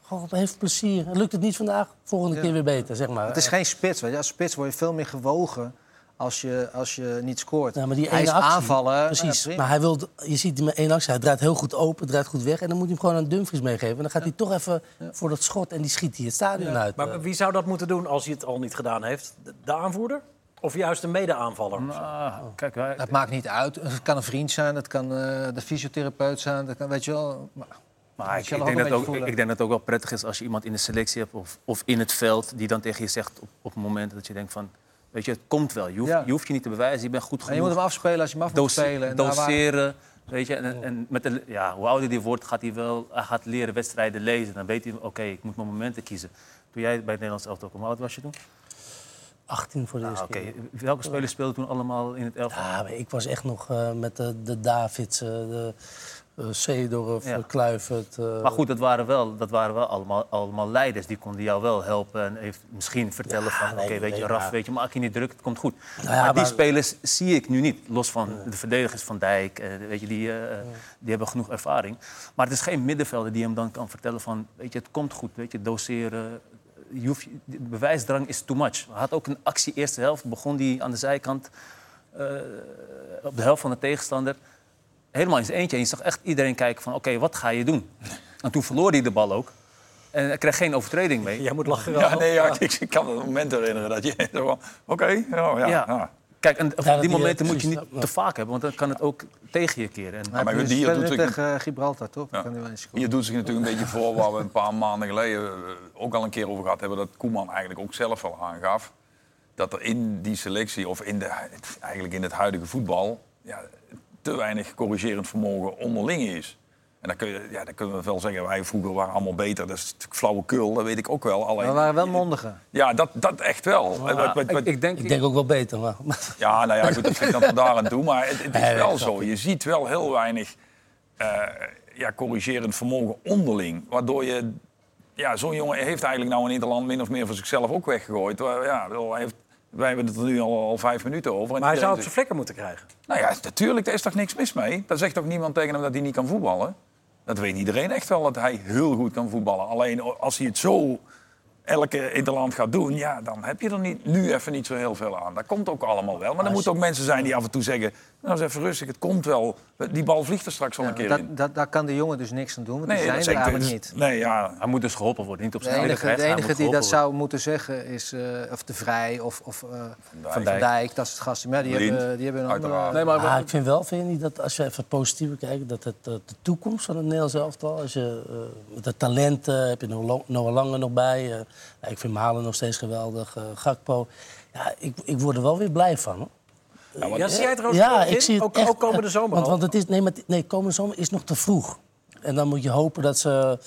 Gewoon heeft plezier. Lukt het niet vandaag, volgende keer weer beter, zeg maar. Het is geen spits. Weet je. Als spits word je veel meer gewogen als je, als je niet scoort. Ja, maar die hij ene is actie, aanvallen. Precies. ja, maar hij wil, je ziet die met één actie, hij draait heel goed open, draait goed weg. En dan moet hij hem gewoon aan Dumfries meegeven. En dan gaat hij toch even voor dat schot en die schiet hij het stadion uit. maar Eh, wie zou dat moeten doen als hij het al niet gedaan heeft? De, de aanvoerder? Of juist een mede-aanvaller? Nou, kijk, wij, Het maakt niet uit. Het kan een vriend zijn, het kan eh, de fysiotherapeut zijn. Dat kan, weet je wel. Maar, ik, ik denk dat ook, ik denk dat het ook wel prettig is als je iemand in de selectie hebt of, of in het veld die dan tegen je zegt op, op het moment dat je denkt van, weet je, het komt wel. Je hoeft, Ja. je, hoeft je niet te bewijzen, je bent goed en genoeg. je moet hem afspelen als je hem af moet spelen. En waar- doseren, weet je. En, en met de, ja, hoe ouder die wordt, gaat hij wel hij gaat leren wedstrijden lezen. Dan weet hij, oké, ik moet mijn momenten kiezen. Toen jij bij het Nederlands elftal kwam, hoe oud was je toen? 18 voor de Ah, eerste Oké, keer. welke spelers speelden toen allemaal in het elftal? Ja, ik was echt nog eh, met de, de Davids, eh, de Seedorf, Ja. eh, Kluivert. eh, Maar goed, dat waren wel, dat waren wel allemaal, allemaal leiders. Die konden jou wel helpen en even misschien vertellen Ja, van... oké, weet je, Raf, maar- weet je, maak je niet druk, het komt goed. Nou ja, maar die maar- spelers zie ik nu niet. Los van de verdedigers van Dijk, eh, weet je, die, eh, die hebben genoeg ervaring. Maar het is geen middenvelder die hem dan kan vertellen van... weet je, het komt goed, weet je, doseren... Je hoeft, bewijsdrang is too much. Hij had ook een actie eerste helft. Begon die aan de zijkant eh, op de helft van de tegenstander helemaal in zijn eentje. En je zag echt iedereen kijken van, oké, wat ga je doen? En toen verloor hij de bal ook. En hij kreeg geen overtreding mee. Jij moet lachen. Ja, nee, ja, ik, ik kan me het moment herinneren dat je zo van, oké, ja, ja, Ja. ja. Kijk, en die die, momenten eh, moet je niet te vaak hebben, want dan kan het ook tegen je keren. En, maar die doet zich- tegen eh, Gibraltar, toch? Ja. Kan wel eens. Hier doet zich natuurlijk een beetje voor waar we een paar maanden geleden eh, ook al een keer over gehad hebben. Dat Koeman eigenlijk ook zelf al aangaf. Dat er in die selectie, of in de, eigenlijk in het huidige voetbal, ja, te weinig corrigerend vermogen onderling is. En dan, kun je, ja, dan kunnen we wel zeggen, wij vroeger waren allemaal beter. Dat is natuurlijk flauwekul, dat weet ik ook wel. Alleen, Maar we waren wel mondigen. Ja, dat, dat echt wel. Wat- wat- wat- ik, ik denk, Ik denk ook wel beter, maar... ja, nou ja, goed, dat vind ik dan daar aan toe. Maar het, het is Nee, wel zo. Je ziet wel heel weinig eh, ja, corrigerend vermogen onderling. Waardoor je... Ja, zo'n jongen heeft eigenlijk nou in Nederland min of meer voor zichzelf ook weggegooid. Ja, hij heeft, wij hebben het er nu al, al vijf minuten over. En Maar hij zou op iedereen zijn flikker moeten krijgen. Nou ja, natuurlijk, daar is toch niks mis mee? Daar zegt toch niemand tegen hem dat hij niet kan voetballen? Dat weet iedereen echt wel, dat hij heel goed kan voetballen. Alleen als hij het zo elke interland gaat doen, ja, dan heb je er niet, nu even niet zo heel veel aan. Dat komt ook allemaal wel. Maar er moeten ook mensen zijn die af en toe zeggen... Nou, eens even rustig. Het komt wel. Die bal vliegt er straks wel een keer dat, in. dat, daar kan de jongen dus niks aan doen, want die zijn is er eigenlijk dus- niet. Nee, ja. Hij moet dus geholpen worden, niet op De zijn eigen enige, de recht. Enige moet die dat zou moeten zeggen is eh, of de Vrij of, of eh, Dijk. Van Dijk. Dat soort gasten. Maar ja, die, Blind, hebben, die hebben een andere... Nee, maar Ah, ik vind wel, vind je niet, dat als je even positiever kijkt, dat het, de toekomst van het Nederlands elftal, als je eh, met het talent eh, heb je Noah Lange nog bij. eh, ja, ik vind Malen nog steeds geweldig, eh, Gakpo. Ja, ik, ik word er wel weer blij van. Hoor. Ja, zie jij het er ook ja, in? ik zie het ook, echt, ook komende zomer Want, al? want het is, nee, maar, nee, komende zomer is nog te vroeg. En dan moet je hopen dat ze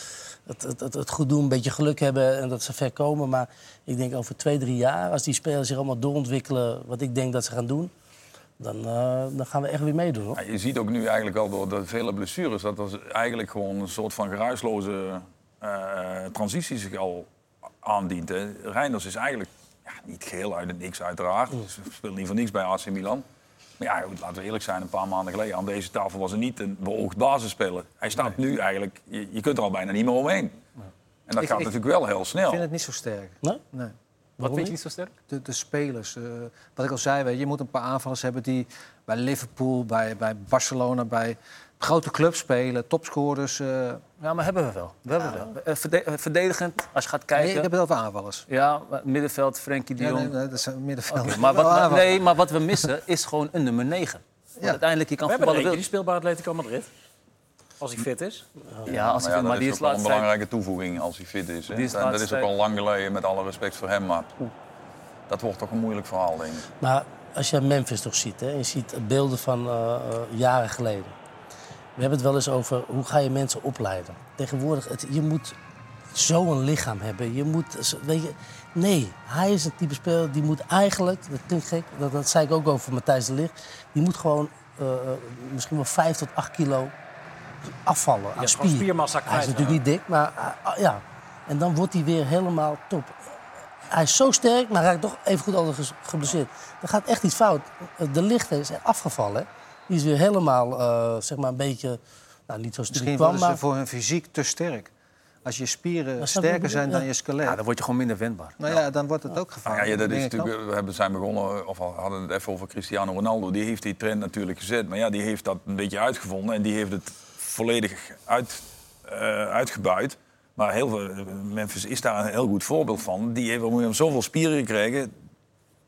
het, het, het, het goed doen, een beetje geluk hebben en dat ze ver komen. Maar ik denk over twee, drie jaar, als die spelers zich allemaal doorontwikkelen, wat ik denk dat ze gaan doen, dan, eh, dan gaan we echt weer meedoen. Hoor. Ja, je ziet ook nu eigenlijk wel door de vele blessures dat er eigenlijk gewoon een soort van geruisloze eh, transitie zich al aandient. Hè. Reinders is eigenlijk ja, niet geheel uit het niks uiteraard. Ze speelt niet voor niks bij AC Milan. Maar ja, goed, laten we eerlijk zijn, een paar maanden geleden aan deze tafel was er niet een beoogd basisspeler. Hij staat nu eigenlijk, je, je kunt er al bijna niet meer omheen. En dat Ik- gaat ik- natuurlijk wel heel Ik snel. vind het niet zo sterk. Nee? Nee. Wat vind je niet zo sterk? De, de spelers. eh, wat ik al zei, weet je, je moet een paar aanvallers hebben die bij Liverpool, bij, bij Barcelona, bij grote clubs spelen, topscorers. eh. Ja, maar hebben we wel. We hebben wel. Eh, verde- eh, verdedigend, als je gaat Nee, kijken. ik heb het over aanvallers. Ja, middenveld, Frenkie de Ja, Jong. nee, nee, dat zijn middenveld. Maar, wat, we- nee, maar wat we missen is gewoon een nummer 9. Want Ja. uiteindelijk, je kan We hebben voetballen eentje, die bij Atletico Madrid. Als hij fit is. Ja, als Maar je ja, dat maar die is is wel een belangrijke toevoeging als hij fit is. Is En dat is ook al lang geleden, met alle respect voor hem. Maar dat wordt toch een moeilijk verhaal, denk ik. Maar als je Memphis toch ziet, hè, je ziet beelden van eh, jaren geleden. We hebben het wel eens over hoe ga je mensen opleiden. Tegenwoordig, het, je moet zo'n lichaam hebben. Je moet, weet je, nee, hij is een type speler die moet eigenlijk, dat klinkt gek, dat, dat zei ik ook over Matthijs de Ligt, die moet gewoon eh, eh, misschien wel 5 tot 8 kilo afvallen aan spier. spiermassa Hij kwijt, is natuurlijk niet dik, maar ah, ja. En dan wordt hij weer helemaal top. Hij is zo sterk, maar hij raakt toch even goed altijd ges- geblesseerd. Er gaat echt iets fout. De lichte is afgevallen. hè. Die is weer helemaal, eh, zeg maar, een beetje... Nou, niet zo sterk Misschien kwam, worden ze maar... voor hun fysiek te sterk. Als je spieren sterker zijn dan je skelet, Ja, dan word je gewoon minder wendbaar. nou ja, dan wordt het ook gevaarlijk. ja, dat is natuurlijk, we hebben, zijn begonnen, of we hadden het even over Cristiano Ronaldo. Die heeft die trend natuurlijk gezet. Maar ja, die heeft dat een beetje uitgevonden en die heeft het volledig uit, eh, uitgebuit. Maar heel veel, Memphis is daar een heel goed voorbeeld van. Die heeft om zoveel spieren gekregen,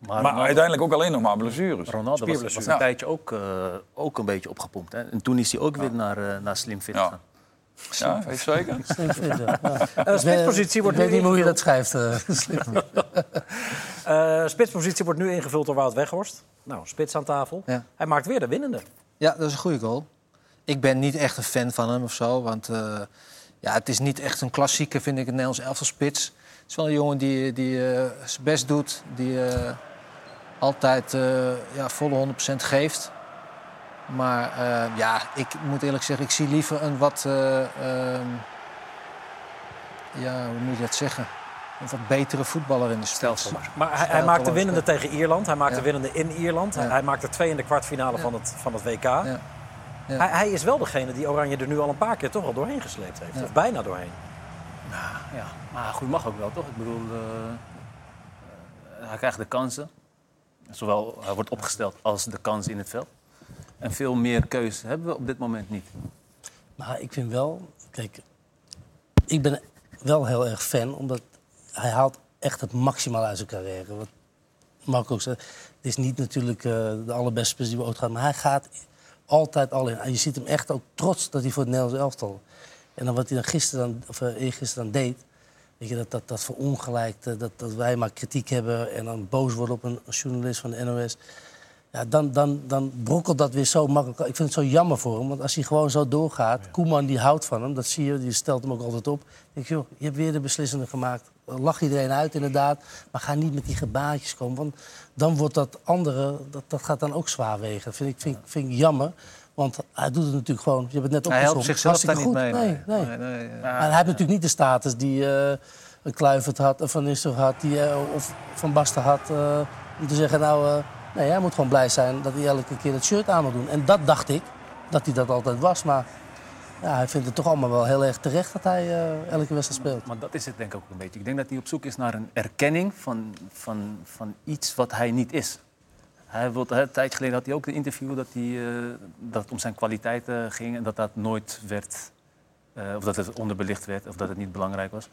maar, uiteindelijk ook alleen nog maar blessures. Ronaldo was, een Ja. tijdje ook, eh, ook een beetje opgepompt. Hè? En toen is hij ook weer naar, eh, naar Slim Fit Ja. gegaan. Ja, weet je zeker? Slim fit, ja. Ja. Eh, spitspositie Ik wordt weet nu niet hoe je ingevuld. dat schrijft. eh. Eh, spitspositie wordt nu ingevuld door Wout Weghorst. Nou, spits aan tafel. Ja. Hij maakt weer de winnende. Ja, dat is een goede goal. Ik ben niet echt een fan van hem of zo. Want eh, ja, het is niet echt een klassieke, vind ik, een Nederlands elftal spits. Het is wel een jongen die, die zijn best doet. Die eh, altijd eh, ja, volle 100% geeft. Maar eh, ja, ik moet eerlijk zeggen, ik zie liever een wat... eh, ehm, ja, hoe moet je dat zeggen? Een wat betere voetballer in de. Stelsel. Maar hij, hij Stijl maakt de gewoon winnende tegen Ierland. Hij maakt Ja. de winnende in Ierland. Hij, Ja. hij maakt er twee in de kwartfinale van, het, van het WK. Ja. Ja. Hij, hij is wel degene die Oranje er nu al een paar keer toch al doorheen gesleept heeft. Ja. Of bijna doorheen. Ja, maar goed, mag ook wel, toch? Ik bedoel, hij krijgt de kansen. Zowel hij wordt opgesteld als de kansen in het veld. En veel meer keuze hebben we op dit moment niet. Maar ik vind wel, kijk, ik ben wel heel erg fan, omdat hij haalt echt het maximaal uit zijn carrière. Wat Marco ook zei, het is niet natuurlijk eh, de allerbeste spits die we ooit gehad, maar hij gaat altijd al in. En je ziet hem echt ook trots dat hij voor het Nederlands elftal. En dan wat hij dan gisteren dan, of eh, eergisteren dan deed, weet je, dat, dat, dat verongelijkt, eh, dat, dat wij maar kritiek hebben en dan boos worden op een journalist van de NOS. Ja, dan, dan, dan brokkelt dat weer zo makkelijk. Ik vind het zo jammer voor hem, want als hij gewoon zo doorgaat... Koeman die houdt van hem, dat zie je, die stelt hem ook altijd op. Dan denk ik, joh, je hebt weer de beslissende gemaakt. Lach iedereen uit inderdaad, maar ga niet met die gebaatjes komen. Want dan wordt dat andere, dat, dat gaat dan ook zwaar wegen. Dat vind ik, vind, vind ik jammer, want hij doet het natuurlijk gewoon... Je hebt het net Hij helpt zichzelf daar niet mee. goed. Nee, nee. nee, nee. Maar hij heeft natuurlijk niet de status die eh een Kluivert had, of Van Nistelrooy had, die, eh, of Van Basten had. eh, om te zeggen, nou, eh, nee, hij moet gewoon blij zijn dat hij elke keer dat shirt aan moet doen. En dat dacht ik, dat hij dat altijd was. Maar ja, hij vindt het toch allemaal wel heel erg terecht dat hij eh, elke wedstrijd speelt. Maar dat is het denk ik ook een beetje. Ik denk dat hij op zoek is naar een erkenning van, van, van iets wat hij niet is. Hij wil, een tijd geleden had hij ook een interview dat, hij, eh, dat het om zijn kwaliteiten ging en dat dat nooit werd, eh, of dat het onderbelicht werd of dat het niet belangrijk was.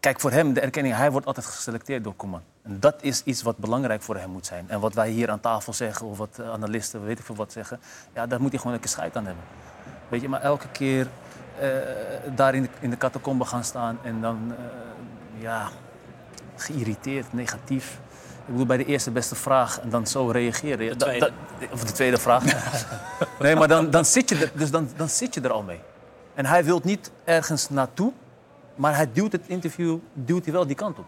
Kijk, voor hem, de erkenning, hij wordt altijd geselecteerd door Koeman. En dat is iets wat belangrijk voor hem moet zijn. En wat wij hier aan tafel zeggen, of wat analisten, weet ik veel wat zeggen, ja, daar moet hij gewoon een keer scheid aan hebben. Weet je, maar elke keer eh, daar in de, in gaan staan en dan, eh, ja, geïrriteerd, negatief. Ik bedoel, bij de eerste beste vraag en dan zo reageren. De Da- tweede. da- of de tweede vraag. nee, maar dan, dan, zit je er, dus dan, dan zit je er al mee. En hij wil niet ergens naartoe, maar hij duwt het interview duwt hij wel die kant op.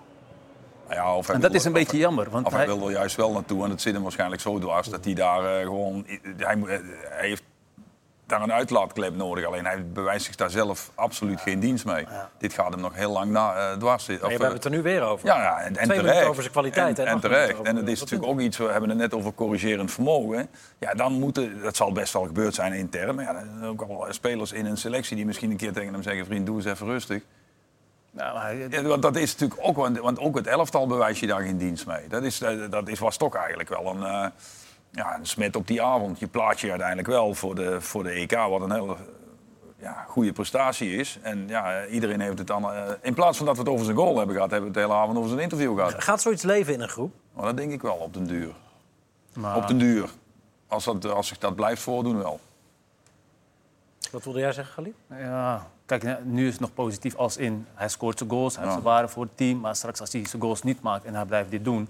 Nou ja, of En dat wil- is een of- beetje jammer. Want Of hij hij, wil er juist wel naartoe en het zit hem waarschijnlijk zo dwars dat hij daar eh, gewoon... Hij, moet- eh, hij heeft daar een uitlaatklep nodig, alleen hij bewijst zich daar zelf absoluut geen dienst mee. Dit gaat hem nog heel lang na, eh, dwars zitten. Maar we hebben het er nu weer over. Ja, ja, en, en Twee minuten terecht. over zijn kwaliteit, En, en terecht. En het is natuurlijk ook iets, we hebben het net over corrigerend vermogen. Ja, dan moeten, dat zal best wel gebeurd zijn intern. Maar ja, er zijn ook al spelers in een selectie die misschien een keer tegen hem zeggen... vriend, doe eens even rustig. nou, hij- Ja, want dat is natuurlijk ook, want, ook het elftal bewijs je daar geen dienst mee. Dat, is, dat, dat is, was toch eigenlijk wel een, eh, ja, een smet op die avond. Je plaat je uiteindelijk wel voor de, voor de EK, wat een hele ja, goede prestatie is. En ja, iedereen heeft het dan... eh, in plaats van dat we het over zijn goal hebben gehad, hebben we het de hele avond over zijn interview gehad. Gaat zoiets leven in een groep? Maar dat denk ik wel op den duur. maar- Op den duur. Als, dat, als zich dat blijft voordoen wel. Wat wilde jij zeggen, Galit? Ja, kijk, nu is het nog positief als in hij scoort zijn goals, hij heeft Ja. zijn waarde voor het team. Maar straks als hij zijn goals niet maakt en hij blijft dit doen,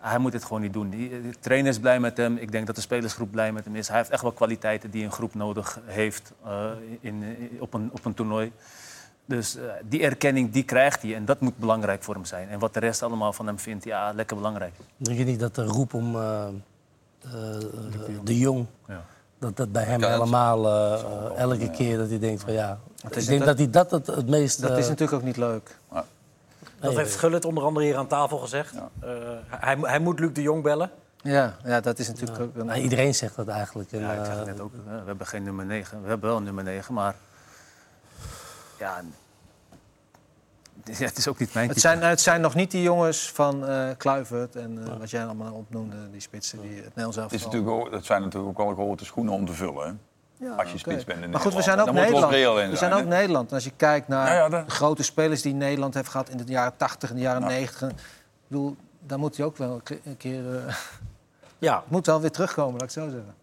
hij moet het gewoon niet doen. Die- De trainer is blij met hem, ik denk dat de spelersgroep blij met hem is. Hij heeft echt wel kwaliteiten die een groep nodig heeft eh, in, in- op, een, op een toernooi. Dus eh, die erkenning die krijgt hij en dat moet belangrijk voor hem zijn. En wat de rest allemaal van hem vindt, ja, lekker belangrijk. Denk je niet dat de roep om eh, eh, de Jong, Ja. dat dat bij hem helemaal eh, elke keer dat hij denkt van ja. is Ik denk dat hij dat het, het meest. Dat eh, is natuurlijk ook niet leuk. Dat heeft Gullit onder andere hier aan tafel gezegd. Eh, hij, hij moet Luc de Jong bellen. Ja, ja dat is natuurlijk ook... Een, nou, iedereen zegt dat eigenlijk. En, Ja, ik zeg eh, het net ook. hè, We hebben geen nummer 9. We hebben wel een nummer 9, maar... Ja, ja, het is ook niet mijn Het zijn, het zijn nog niet die jongens van eh Kluivert en eh, wat jij allemaal opnoemde, die spitsen die het Nederlands ook, dat zijn natuurlijk ook wel grote schoenen om te vullen. Hè? Ja, als je spits bent in Maar goed, we zijn ook we Nederland. reëel in we zijn zijn, ook? Nederland. En als je kijkt naar Ja, ja, dat- de grote spelers die Nederland heeft gehad in de jaren 80 en de jaren Ja. 90. Ik bedoel, daar moet hij ook wel een ke- een keer... eh, Ja, moet wel weer terugkomen, laat ik het zo zeggen.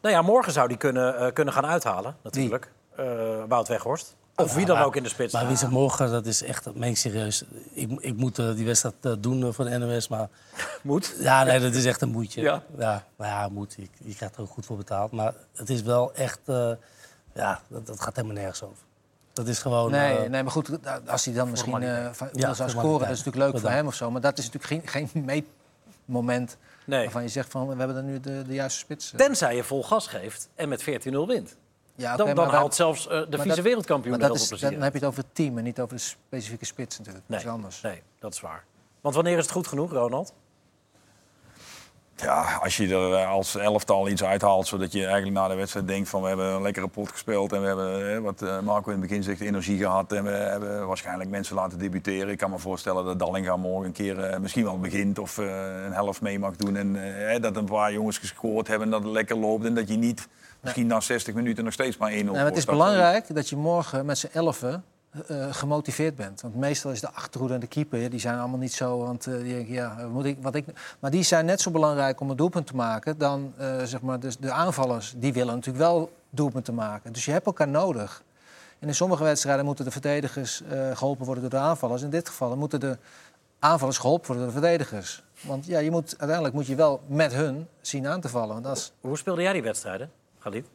nou ja, morgen zou die kunnen, eh, kunnen gaan uithalen, natuurlijk. Eh Wout Weghorst. Of wie dan maar- ook in de spits. Maar wie zegt morgen, dat is echt, dat meen ik serieus. Ik, ik moet eh, die wedstrijd eh, doen eh, voor de NOS, maar... moet. Ja, nee, dat is echt een moedje. Ja. ja nou ja, moet. Je, je krijgt er ook goed voor betaald. Maar het is wel echt... eh, ja, dat, dat gaat helemaal nergens over. Dat is gewoon... Nee, nee, maar goed, als hij dan misschien eh, van- wil zou scoren, dat is natuurlijk leuk voor hem of zo. Maar dat is natuurlijk geen, geen meetmoment Nee. waarvan je zegt van we hebben dan nu de, de juiste spits. Tenzij je vol gas geeft en met 14-0 wint. Ja, Dan, dan maar haalt zelfs eh, de dat- wereldkampioen dat heel is, veel dan heb je het over het team en niet over de specifieke spits natuurlijk. Dat is Nee, anders. nee, dat is waar. Want wanneer is het goed genoeg, Ronald? Ja, als je er eh, als elftal iets uithaalt, zodat je eigenlijk na de wedstrijd denkt van we hebben een lekkere pot gespeeld en we hebben, wat eh, Marco in het begin zegt, energie gehad en we hebben waarschijnlijk mensen laten debuteren. Ik kan me voorstellen dat Dallinga morgen een keer misschien wel begint of eh, een helft mee mag doen en dat een paar jongens gescoord hebben en dat het lekker loopt en dat je niet misschien na 60 minuten nog steeds maar 1-0 Nee, maar het is staat. belangrijk dat je morgen met z'n elfen eh, gemotiveerd bent. Want meestal is de achterhoede en de keeper, ja, die zijn allemaal niet zo. Want eh, die denken, ja, moet ik, wat ik... Maar die zijn net zo belangrijk om een doelpunt te maken dan eh, zeg maar, dus de aanvallers. Die willen natuurlijk wel doelpunten maken. Dus je hebt elkaar nodig. En in sommige wedstrijden moeten de verdedigers eh, geholpen worden door de aanvallers. In dit geval moeten de aanvallers geholpen worden door de verdedigers. Want ja, je moet, uiteindelijk moet je wel met hun zien aan te vallen. Want dat is, Hoe speelde jij die wedstrijden, Galit?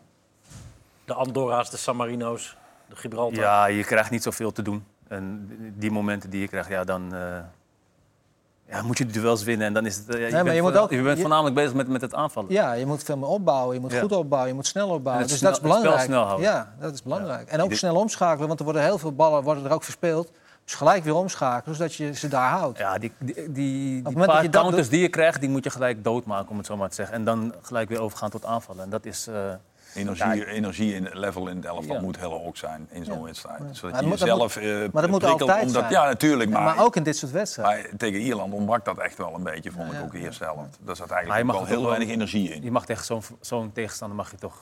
De Andorra's, de San Marino's, de Gibraltar. Ja, je krijgt niet zoveel te doen. En die momenten die je krijgt, ja, dan eh, ja, moet je de duels winnen. En dan is het, eh, ja, je, maar bent, je moet ook- je bent je- voornamelijk bezig met, met het aanvallen. Ja, je moet veel meer opbouwen. Je moet Ja. goed opbouwen. Je moet snel opbouwen. Dus snel- dat is het spel belangrijk. snel houden. Ja, dat is belangrijk. En ook Dit- snel omschakelen, want er worden heel veel ballen worden er ook verspeeld. Dus gelijk weer omschakelen, zodat je ze daar houdt. Ja, die, die, die, die paar je counters doet- die je krijgt, die moet je gelijk doodmaken, om het zo maar te zeggen. En dan gelijk weer overgaan tot aanvallen. En dat is, eh, Energie, energie in level in het elftal Ja. moet heel hoog zijn in zo'n wedstrijd. Zodat Maar je moet- dat jezelf moet- eh, maar dat moet altijd omdat, zijn. Ja, natuurlijk. Ja, Maar, maar ook in dit soort wedstrijden. maar tegen Ierland ontbrak dat echt wel een beetje, vond ik ook de eerste helft. Daar zat Maar je eigenlijk mag wel heel weinig energie in. Je mag tegen zo'n zo'n tegenstander mag je toch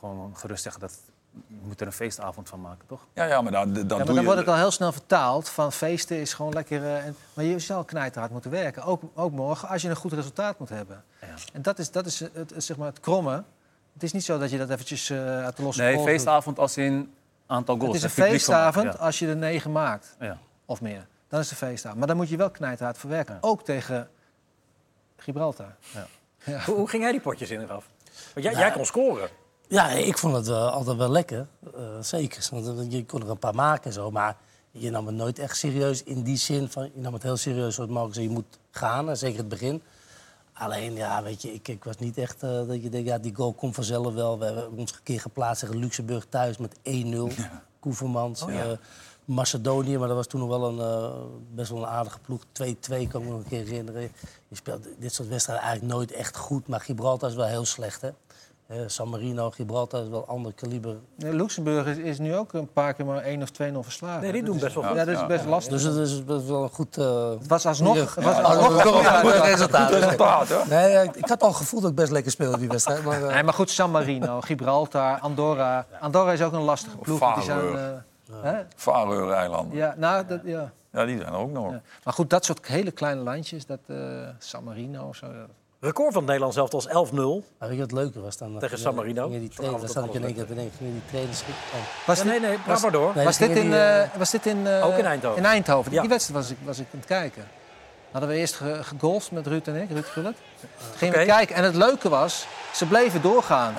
gewoon gerust zeggen dat je moet er een feestavond van maken, toch? Ja, ja, maar dan, dan, Ja, maar je... dan wordt het al heel snel vertaald van feesten is gewoon lekker... eh, en, maar je zal knijterhard moeten werken, ook, ook morgen, als je een goed resultaat moet hebben. Ja. En dat is, dat is het, het- zeg maar het kromme. Het is niet zo dat je dat eventjes eh, uit de losse Nee, doet. feestavond als in aantal goals. Het is een feestavond als je er negen maakt, of meer. Dan is het een feestavond. Maar dan moet je wel knijterhard verwerken, Ja. ook tegen Gibraltar. Hoe, hoe ging jij die potjes in eraf? Want jij, jij kon scoren. Ja, ik vond het wel altijd wel lekker. eh, zeker. Want eh, je kon er een paar maken en zo. Maar je nam het nooit echt serieus in die zin van... Je nam het heel serieus zoals Mark zei, je moet gaan. en Zeker het begin. Alleen, ja, weet je, ik, ik was niet echt eh, dat je denkt... Ja, die goal komt vanzelf wel. We hebben ons een keer geplaatst tegen Luxemburg thuis met 1-0. Koevermans. Oh, ja. eh, Macedonië, maar dat was toen nog wel een, eh, best wel een aardige ploeg. 2-2 kan ik me nog een keer herinneren. Je speelt dit soort wedstrijden eigenlijk nooit echt goed. Maar Gibraltar is wel heel slecht, hè? Eh, San Marino, Gibraltar is wel een ander kaliber. Nee, Luxemburg is, is nu ook een paar keer maar 1 of 2-0 verslagen. Nee, die doen best wel goed. Ja, dat is best lastig. Dus het is best wel een goed... eh, Het was alsnog... Het was Ja, alsnog dat is toch een goed resultaat. Resultaat, hè? Nee, ja, ik, ik had al het gevoel dat ik best lekker speelde die wedstrijd. Maar, eh, Nee, maar goed, San Marino, Gibraltar, Andorra. Andorra is ook een lastige ploeg. want Die zijn, Faroe. eh, hè? Faroe-eilanden. Ja, nou, dat, ja. Ja, die zijn er ook nog. Ja. Maar goed, dat soort hele kleine landjes, dat eh, San Marino of zo. Record van het Nederland zelf als 11-0. maar weet je wat leuker was dan? Tegen San Marino? Gingen die trainers, daar zat ik in één keer te denken, die trainers... Oh. Was dit, nee, nee, praat was- maar door. Was dit in, die, eh, was dit in, eh, Ook in Eindhoven. In Eindhoven. Ja. Die wedstrijd was ik, was ik aan het kijken. Hadden we eerst ge- gegolfd met Ruud en ik, Ruud Gullit. Gingen we kijken. En het leuke was, ze bleven doorgaan.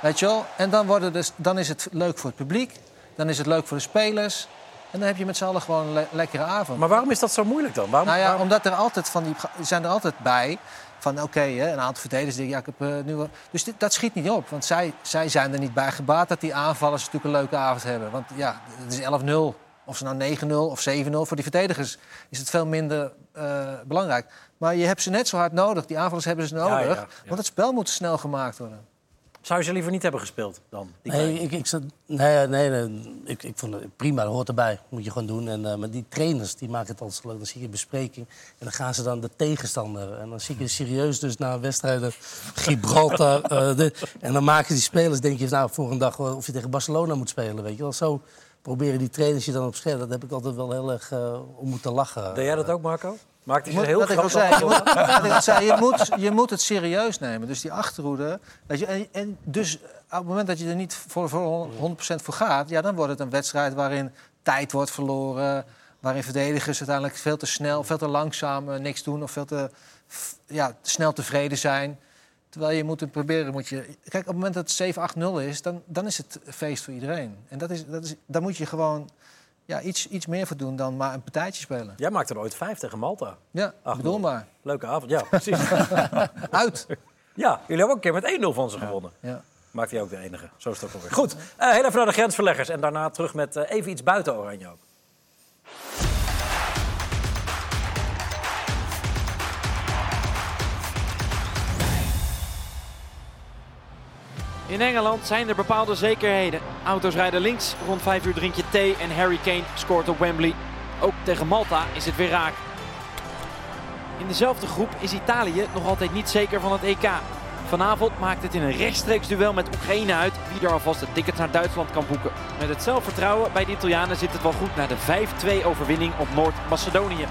Weet je wel? En dan, worden dus, dan is het leuk voor het publiek. Dan is het leuk voor de spelers. En dan heb je met z'n allen gewoon een le- lekkere avond. Maar waarom is dat zo moeilijk dan? Waarom, Nou ja, waarom- omdat er altijd van die zijn er altijd bij van oké, een aantal verdedigers ja, ik heb eh, nu. Dus dit, dat schiet niet op, want zij, zij zijn er niet bij gebaat dat die aanvallers natuurlijk een leuke avond hebben. Want ja, het is 11-0. Of ze nou 9-0 of 7-0. Voor die verdedigers is het veel minder eh, belangrijk. Maar je hebt ze net zo hard nodig. Die aanvallers hebben ze nodig. Ja, ja, ja. Want het spel moet snel gemaakt worden. Zou je ze liever niet hebben gespeeld dan? Die Nee, ik, ik, zat, nee, nee, nee ik, ik vond het prima, dat hoort erbij. Moet je gewoon doen. En, eh, maar die trainers die maken het altijd zo leuk. Dan zie je een bespreking en dan gaan ze dan de tegenstander. En dan zie je serieus dus na wedstrijden Gibraltar. eh, de- en dan maken die spelers, denk je, nou, voor een dag wel of je tegen Barcelona moet spelen. Weet je wel. Zo proberen die trainers je dan op scherp. Dat heb ik altijd wel heel erg eh, om moeten lachen. Deed jij dat ook, Marco? Moet- ze heel wat ik al zei, je op? moet, wat ik al zei, je moet, je moet het serieus nemen. Dus die achterhoede. Weet je, en, en dus op het moment dat je er niet voor, voor 100% voor gaat, ja, dan wordt het een wedstrijd waarin tijd wordt verloren. Waarin verdedigers uiteindelijk veel te snel, veel te langzaam eh, niks doen of veel te ja, snel tevreden zijn. Terwijl je moet het proberen, moet je. Kijk, op het moment dat het 7-8-0 is, dan, dan is het feest voor iedereen. En dat is, dat is, daar moet je gewoon ja, iets, iets meer voor doen dan maar een partijtje spelen. Jij maakte er ooit vijf tegen Malta. Ja, Ach, bedoel maar. Leuke avond, ja, precies. Uit. ja, jullie hebben ook een keer met 1-0 van ze gewonnen. Ja. Maakt hij ook de enige. Zo is het ook alweer. Goed, eh, heel even naar de grensverleggers. En daarna terug met eh, even iets buiten Oranje ook. In Engeland zijn er bepaalde zekerheden. Auto's rijden links, rond 5 uur drink je thee en Harry Kane scoort op Wembley. Ook tegen Malta is het weer raak. In dezelfde groep is Italië nog altijd niet zeker van het EK. Vanavond maakt het in een rechtstreeks duel met Oekraïne uit wie er alvast de tickets naar Duitsland kan boeken. Met het zelfvertrouwen bij de Italianen zit het wel goed na de 5-2 overwinning op Noord-Macedonië.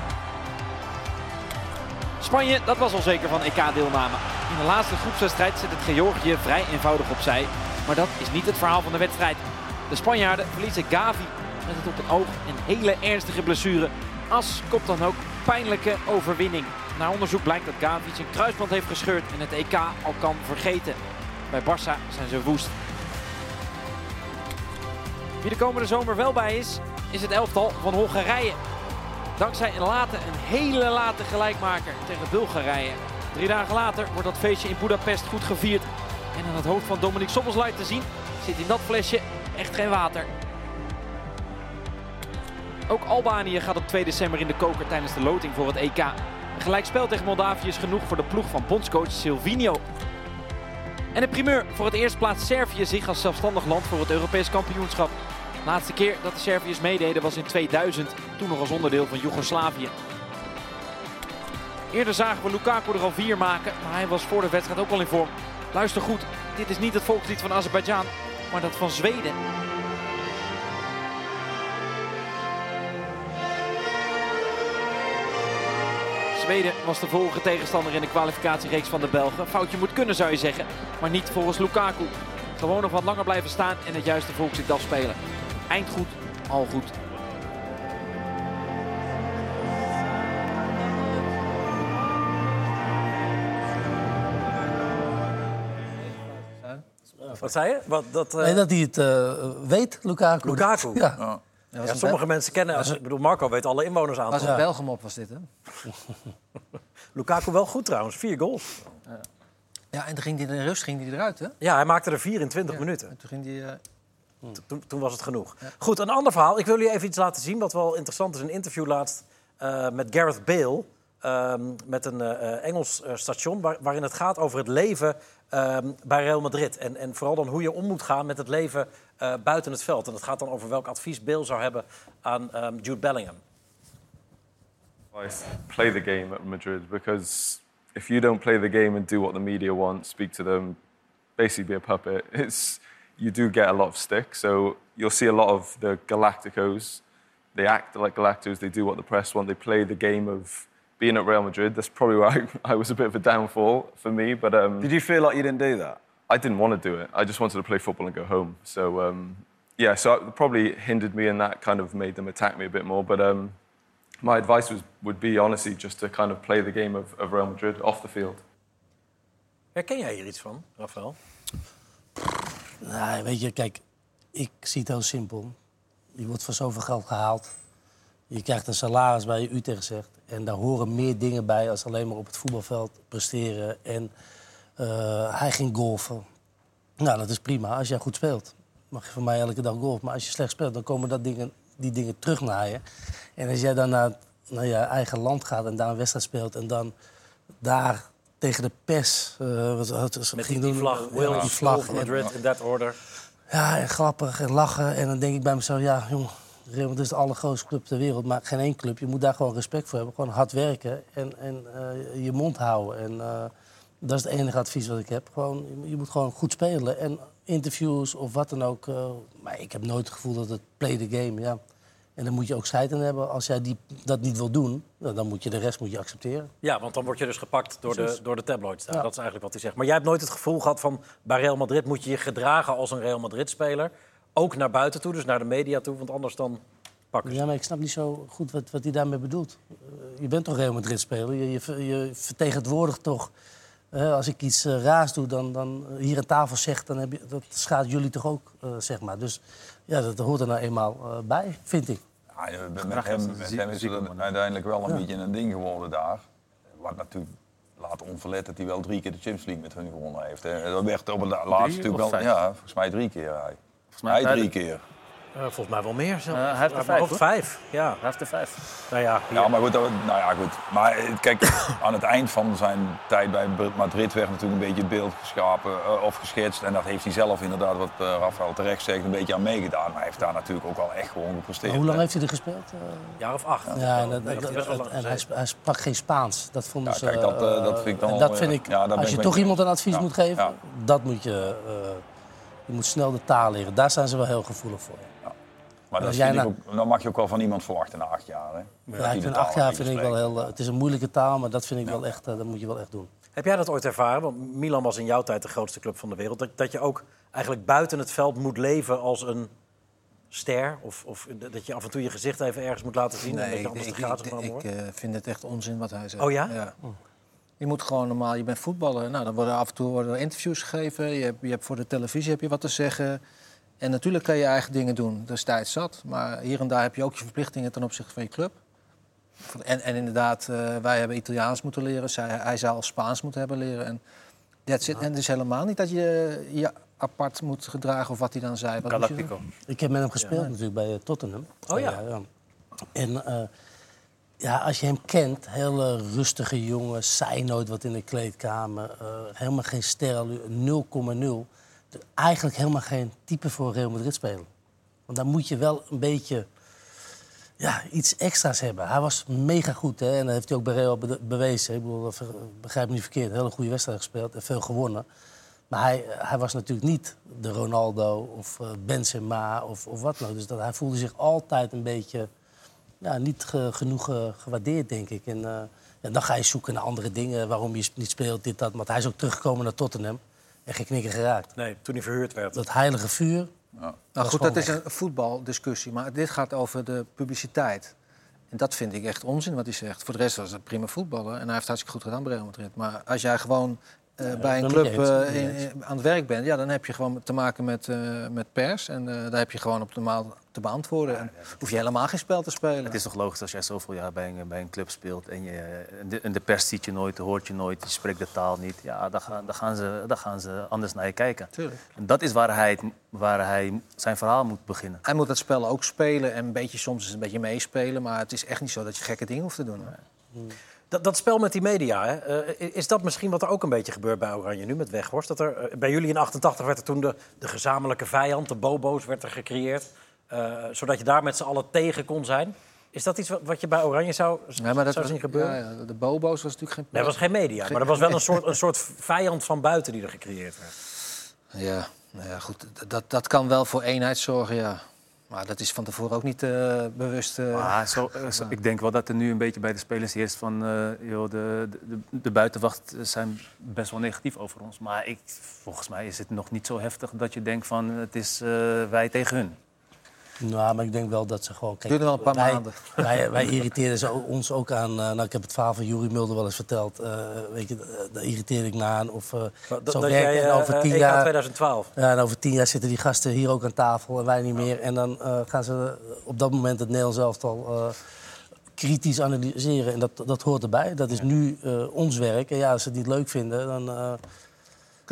Spanje, dat was al zeker van EK-deelname. In de laatste groepswedstrijd zit het Georgië vrij eenvoudig opzij. Maar dat is niet het verhaal van de wedstrijd. De Spanjaarden verliezen Gavi met het op het oog een hele ernstige blessure. As komt dan ook pijnlijke overwinning. Na onderzoek blijkt dat Gavi zijn kruisband heeft gescheurd en het EK al kan vergeten. Bij Barça zijn ze woest. Wie de komende zomer wel bij is, is het elftal van Hongarije. Dankzij een late, een hele late gelijkmaker tegen Bulgarije. Drie dagen later wordt dat feestje in Budapest goed gevierd. En aan het hoofd van Dominique Soboslai te zien zit in dat flesje echt geen water. Ook Albanië gaat op 2 december in de koker tijdens de loting voor het EK. Een gelijkspel tegen Moldavië is genoeg voor de ploeg van bondscoach Silvino. En de primeur. Voor het eerst plaatst Servië zich als zelfstandig land voor het Europees kampioenschap. Laatste keer dat de Serviërs meededen was in 2000, toen nog als onderdeel van Joegoslavië. Eerder zagen we Lukaku er al vier maken, maar hij was voor de wedstrijd ook al in vorm. Luister goed, dit is niet het volkslied van Azerbeidzjan, maar dat van Zweden. Zweden was de volgende tegenstander in de kwalificatiereeks van de Belgen. Foutje moet kunnen zou je zeggen, maar niet volgens Lukaku. Gewoon nog wat langer blijven staan en het juiste volkslied afspelen. Eind goed, al goed. Wat zei je? Wat, dat, eh, Nee, dat hij het eh, weet, Lukaku. Lukaku? Ja. Ja. ja, sommige mensen kennen... Ik bedoel, Marco weet alle inwoners aan. Was een op, was dit, hè? Lukaku wel goed trouwens. Vier goals. Ja, en toen ging hij in de rust ging hij eruit, hè? Ja, hij maakte er vier in 20 minuten. En toen ging hij... eh, Toen, toen was het genoeg. Goed, een ander verhaal. Ik wil jullie even iets laten zien wat wel interessant is. Een interview laatst eh, met Gareth Bale. ehm, met een eh, eh, Engels eh, station waar- waarin het gaat over het leven ehm, bij Real Madrid. En, en vooral dan hoe je om moet gaan met het leven eh, buiten het veld. En het gaat dan over welk advies Bale zou hebben aan ehm, Jude Bellingham. play the game at Madrid because if you don't play the game and do what the media want, speak to them, basically be a puppet, it's, you do get a lot of stick. So you'll see a lot of the Galacticos. They act like Galacticos, they do what the press want, they play the game of being at Real Madrid. That's probably why I, I was a bit of a downfall for me. But um, Did you feel like you didn't do that? I didn't want to do it. I just wanted to play football and go home. So um, yeah, so it probably hindered me, and that kind of made them attack me a bit more. But um, my advice was would be honestly just to kind of play the game of, of Real Madrid off the field. Herken jij hier iets van, Rafael? Nee, weet je, kijk, ik zie het heel simpel. Je wordt voor zoveel geld gehaald. Je krijgt een salaris bij je Utrecht zegt. En daar horen meer dingen bij als alleen maar op het voetbalveld presteren. En eh, hij ging golfen. Nou, dat is prima als jij goed speelt. Mag je van mij elke dag golf. Maar als je slecht speelt, dan komen dat dingen, die dingen terug naar je. En als jij dan naar, naar je eigen land gaat en daar een wedstrijd speelt... en dan daar tegen de pers... eh, wat, wat, wat Met ging die, doen, vlag, ja, Will, die vlag. Madrid, in that order. ja, en grappig en lachen. En dan denk ik bij mezelf, ja, jongen, Real Madrid is de allergrootste club ter wereld. Maar geen één club. Je moet daar gewoon respect voor hebben. Gewoon hard werken en, en eh, je mond houden. En eh, dat is het enige advies wat ik heb. Gewoon, je, moet gewoon goed spelen. En interviews of wat dan ook. maar ik heb nooit het gevoel dat het play the game, ja. En dan moet je ook scheid aan hebben. Als jij die, dat niet wil doen, nou, dan moet je de rest moet je accepteren. Ja, want dan word je dus gepakt door de, door de tabloids. Ja. Dat is eigenlijk wat hij zegt. Maar jij hebt nooit het gevoel gehad van... bij Real Madrid moet je je gedragen als een Real Madrid-speler. Ook naar buiten toe, dus naar de media toe. Want anders dan pakken ze. Ja, maar ik snap niet zo goed wat, wat hij daarmee bedoelt. Eh, je bent toch Real Madrid-speler? Je, je, ver- je vertegenwoordigt toch... eh, als ik iets eh, raars doe, dan, dan hier aan tafel zeg... dan heb je, dat schaadt jullie toch ook, zeg maar. Dus ja, dat hoort er nou eenmaal eh, bij, vind ik. Ja, ja, met hem, is met ziek- hem is zieke het uiteindelijk wel een beetje een ding geworden daar. Wat natuurlijk laat onverlet dat hij wel drie keer de Champions League met hun gewonnen heeft. hè. Dat werd op het la- laatste natuurlijk wel... Ja, volgens mij drie keer hij. Volgens mij Hij drie keer. Eh, volgens mij wel meer. Zo. Eh, hij heeft er vijf, ja. Hij heeft er vijf. Nou ja, Ja, maar goed, dat- nou ja, goed. Maar eh, kijk, aan het eind van zijn tijd bij Madrid werd natuurlijk een beetje het beeld geschapen of geschetst. En dat heeft hij zelf inderdaad, wat eh, Rafael terecht zegt, een beetje aan meegedaan. Maar hij heeft daar natuurlijk ook wel echt gewoon gepresteerd. Maar hoe lang heeft hij er gespeeld? Eh, een jaar of acht. ja, en, dat- dat dat- dat- hij, hij sprak geen Spaans. Dat vonden Ja, ze... kijk, dat, dat vind ik dan dat vind ik, ja, als je toch iemand een advies Ja, moet geven, ja. dat moet je... eh, je moet snel de taal leren. Daar zijn ze wel heel gevoelig voor. Maar dat jij nou- ook, dan mag je ook wel van iemand verwachten na acht jaar. Hè? Ja, ik vind acht jaar vind ik wel heel... eh, Het is een moeilijke taal, maar dat vind ik wel echt... eh, dat moet je wel echt doen. Heb jij dat ooit ervaren? Want Milan was in jouw tijd de grootste club van de wereld. Dat, dat je ook eigenlijk buiten het veld moet leven als een ster? Of, of dat je af en toe je gezicht even ergens moet laten zien? en dat Nee, je ik, eh, vind het echt onzin wat hij zegt. Oh ja? Je moet gewoon normaal, je bent voetballer. Nou, dan worden af en toe worden er interviews gegeven. Je hebt, je hebt voor de televisie heb je wat te zeggen. En natuurlijk kan je eigen dingen doen. Dat is tijd zat. Maar hier en daar heb je ook je verplichtingen ten opzichte van je club. En, en inderdaad, eh, wij hebben Italiaans moeten leren. Zij, hij zou Spaans moeten hebben leren. En, that's it. en het is helemaal niet dat je je apart moet gedragen of wat hij dan zei. Wat? Galactico. Ik heb met hem gespeeld natuurlijk bij eh, Tottenham. Oh ja. ja. En eh, ja, als je hem kent, hele rustige jongen, zei nooit wat in de kleedkamer. eh, helemaal geen ster, 0,0. Eigenlijk helemaal geen type voor Real Madrid spelen. Want dan moet je wel een beetje ja, iets extra's hebben. Hij was mega goed hè? en dat heeft hij ook bij Real be- bewezen. Ik bedoel, begrijp me niet verkeerd, een hele goede wedstrijd gespeeld en veel gewonnen. Maar hij, hij was natuurlijk niet de Ronaldo of eh, Benzema of, of wat ook. Dus dat, hij voelde zich altijd een beetje ja, niet ge- genoeg eh, gewaardeerd, denk ik. En, eh, ja, dan ga je zoeken naar andere dingen, waarom je niet speelt, dit, dat. Want hij is ook teruggekomen naar Tottenham en geen knikker geraakt. Nee, toen hij verhuurd werd. Dat heilige vuur, Nou was goed, dat is een voetbaldiscussie. Maar dit gaat over de publiciteit. En dat vind ik echt onzin wat hij zegt. Voor de rest was het prima voetballer. En hij heeft hartstikke goed gedaan bij Real Madrid. Maar als jij gewoon eh, bij een club eh, in- aan het werk bent... Ja, dan heb je gewoon te maken met, eh, met pers. En eh, daar heb je gewoon optimaal te beantwoorden. En hoef je helemaal geen spel te spelen. Het is toch logisch als jij zoveel jaar bij een, bij een club speelt en, je, en, de, en de pers ziet je nooit, hoort je nooit, je spreekt de taal niet. Ja, dan gaan, dan gaan, ze, dan gaan ze anders naar je kijken. Tuurlijk. En dat is waar hij, waar hij zijn verhaal moet beginnen. Hij moet dat spel ook spelen en een beetje, soms is een beetje meespelen. Maar het is echt niet zo dat je gekke dingen hoeft te doen. Dat, dat spel met die media, hè, eh, is dat misschien wat er ook een beetje gebeurt bij Oranje nu met Weghorst? Dat er, eh, bij jullie in 88 werd er toen de, de gezamenlijke vijand, de bobo's, werd er gecreëerd. eh, zodat je daar met z'n allen tegen kon zijn. Is dat iets wat, wat je bij Oranje zou, Ja, maar dat zou was, zien gebeuren? ja, ja, de bobo's was natuurlijk geen... Nee, dat was geen media, maar er was wel een soort, een soort vijand van buiten die er gecreëerd werd. Ja, nou ja, goed. Dat, dat kan wel voor eenheid zorgen, ja. Maar dat is van tevoren ook niet eh, bewust. eh, Maar zo, eh, zo- ik denk wel dat er nu een beetje bij de spelers heerst van... joh, de, de, de buitenwacht zijn best wel negatief over ons. Maar ik, volgens mij is het nog niet zo heftig dat je denkt van het is wij tegen hun. Nou, maar ik denk wel dat ze gewoon... Kijk, Duurde wel een paar wij, maanden. Wij, wij irriteerden ze ons ook aan... eh, nou, ik heb het verhaal van Juri Mulder wel eens verteld. eh, weet je, eh, daar irriteerde ik me aan. Of, eh, Dat, zo dat werkt jij, en over tien jaar... 2012. Ja, en over tien jaar zitten die gasten hier ook aan tafel en wij niet meer. En dan eh, gaan ze op dat moment het Nederlands elftal eh kritisch analyseren. En dat, dat hoort erbij. Dat is nu eh, ons werk. En ja, als ze het niet leuk vinden, dan...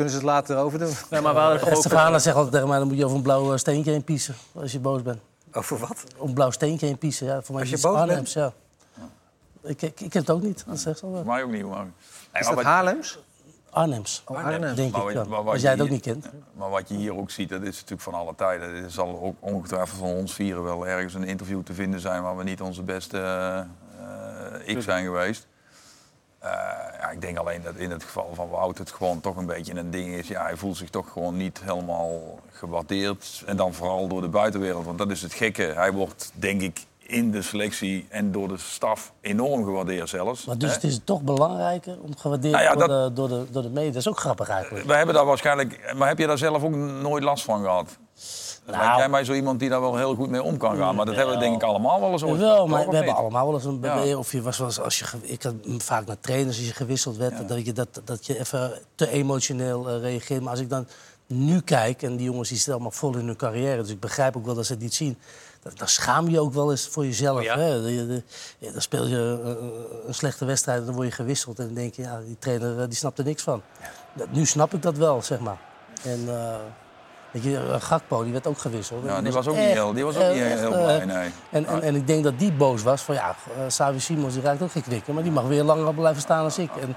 Kunnen ze het later over doen? Nee, maar we hadden toch en ook- Stefana zegt altijd tegen mij, dan moet je over een blauw eh, steentje heen piezen. Als je boos bent. Over wat? Op een blauw steentje heen piezen, ja. Voor mij Als je boos bent? Arnhems, ja. Ik, ik, ik ken het ook niet, dat zegt ze al wel. Voor mij ook niet, maar... Nee, Is dat Haarlems? Arnhems, Oh, Arnhem. denk Maar ik maar Als jij het je ook hier- niet kent. Maar wat je hier ook ziet, dat is natuurlijk van alle tijden. Er zal ook ongetwijfeld van ons vieren wel ergens een interview te vinden zijn... waar we niet onze beste eh, eh, ik zijn geweest. Eh, ja, ik denk alleen dat in het geval van Wout het gewoon toch een beetje een ding is. Ja, hij voelt zich toch gewoon niet helemaal gewaardeerd. En dan vooral door de buitenwereld, want dat is het gekke. Hij wordt, denk ik, in de selectie en door de staf enorm gewaardeerd zelfs. Maar dus Hè? het is toch belangrijker om gewaardeerd Nou ja, door, de, door, de, door de media. Dat is ook grappig eigenlijk. We hebben daar waarschijnlijk... Maar heb je daar zelf ook nooit last van gehad? Nou. Lijkt jij mij zo iemand die daar wel heel goed mee om kan gaan. Maar dat hebben we denk ik allemaal wel eens ooit Wel, maar we hebben allemaal wel eens een Ja. beweging. Of je was wel eens, als je, ik had vaak naar trainers, als je gewisseld werd, dat, je, dat, dat je even te emotioneel eh, reageert. Maar als ik dan nu kijk, en die jongens die zitten allemaal vol in hun carrière, dus ik begrijp ook wel dat ze het niet zien. Dan, dan schaam je ook wel eens voor jezelf. Oh ja? hè? Je- de- ja, dan speel je eh, een slechte wedstrijd en dan word je gewisseld. En dan denk je, ja, die trainer eh, die snapt er niks van. Dat, nu snap ik dat wel, zeg maar. En eh, weet je, eh, Gakpo, die werd ook gewisseld. Ja, die was ook niet heel, die was ook eh, niet echt, heel eh, blij, nee. en, en, en ik denk dat die boos was van ja, uh, Savi Simons die raakt ook geen knikken, maar die mag weer langer blijven staan als ik. En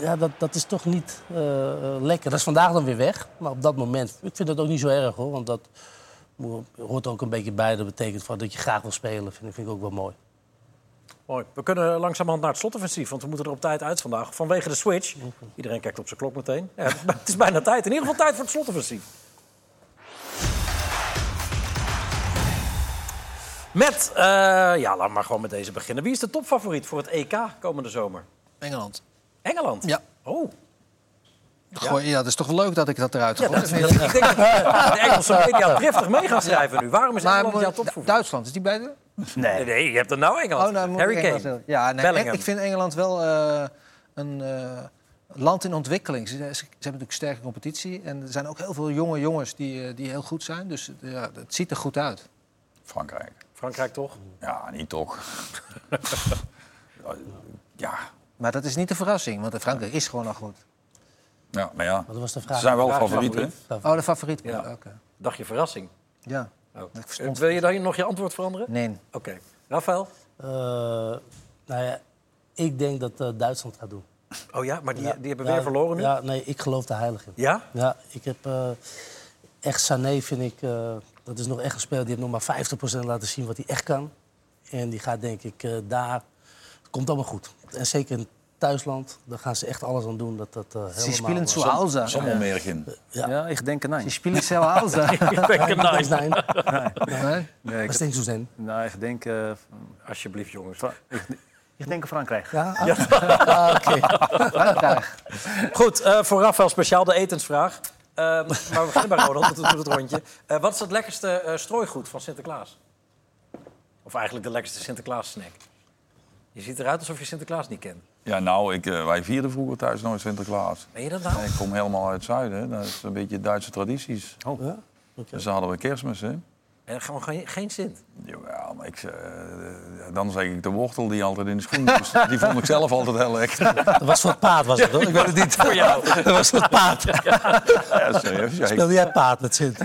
ja, dat, dat is toch niet eh, eh, lekker. Dat is vandaag dan weer weg, maar op dat moment, ik vind dat ook niet zo erg hoor, want dat hoort ook een beetje bij. Dat betekent van dat je graag wil spelen, vind ik, vind ik ook wel mooi. Mooi. We kunnen langzamerhand naar het slotoffensief, want we moeten er op tijd uit vandaag. Vanwege de switch. Iedereen kijkt op zijn klok meteen. Ja, het, is, bij- het is bijna tijd. In ieder geval tijd voor het slotoffensief. Met, eh, ja, laat maar gewoon met deze beginnen. Wie is de topfavoriet voor het EK komende zomer? Engeland. Engeland? Ja. Oh, Gooi, ja, dat is toch wel leuk dat ik dat eruit ja, gooi. dat, dat- ik denk dat de Engelse media driftig mee gaan schrijven nu. Waarom is Maar Engeland jouw topfavoriet? Duitsland, is die bij de? Nee, nee, je hebt er nou Engeland. Oh, nou, Harry Kane. Engeland. Ja, nee, ik vind Engeland wel eh, een eh, land in ontwikkeling. Ze, ze, ze hebben natuurlijk een sterke competitie. En er zijn ook heel veel jonge jongens die, die heel goed zijn. Dus ja, het ziet er goed uit. Frankrijk. Frankrijk toch? Ja, niet toch. ja. Maar dat is niet de verrassing, want Frankrijk is gewoon al goed. ja, maar ja. Wat was de vraag? Ze zijn wel favorieten. favoriet. Oh, de favoriet. Ja. Oké. Dacht je verrassing? Ja. Oh. Ik verstond Wil je dan nog je antwoord veranderen? Nee. Oké. Rafael? Eh, Nou ja, ik denk dat eh, Duitsland gaat doen. Oh ja, maar die, Ja, die hebben ja, weer verloren nu? Ja, nee, ik geloof er heilig in. Ja? Ja, ik heb eh, echt Sané, vind ik, eh, dat is nog echt een speler die heeft nog maar 50% laten zien wat hij echt kan. En die gaat denk ik eh, daar, het komt allemaal goed. En zeker in thuisland, daar gaan ze echt alles aan doen dat dat eh helemaal... Ze spelen zu Hause. Sommermärchen. Ja. Ja, ik denk nein. Ze spelen zu Hause. Ik denk een Nee, nee, Nee? Nee, ik, dat denk ik zo zijn. nou, ik denk, eh, Alsjeblieft, jongens. Ik, denk Frankrijk. Ja? Ah, oké. Frankrijk. Goed, eh, voor Rafael speciaal de etensvraag. Eh, maar we beginnen bij Ronald, dat doet het rondje. Eh, wat is het lekkerste eh, strooigoed van Sinterklaas? Of eigenlijk de lekkerste Sinterklaas-snack? Je ziet eruit alsof je Sinterklaas niet kent. Ja, nou, ik, eh, wij vierden vroeger thuis nooit Sinterklaas. Ben je dat nou? Ik kom helemaal uit het zuiden. hè. Dat is een beetje Duitse tradities. Ja? Dus dan hadden we kerstmis, hè. En gewoon geen, geen Sint. Jawel, maar ik, eh, dan zeg ik de wortel die altijd in de schoen moest. Die vond ik zelf altijd heel lekker. Dat was voor het paard, was het hoor. Ik weet het niet. Voor jou. Dat was voor het paard. Ja, serieus. Ja, Speelde jij paard met Sint?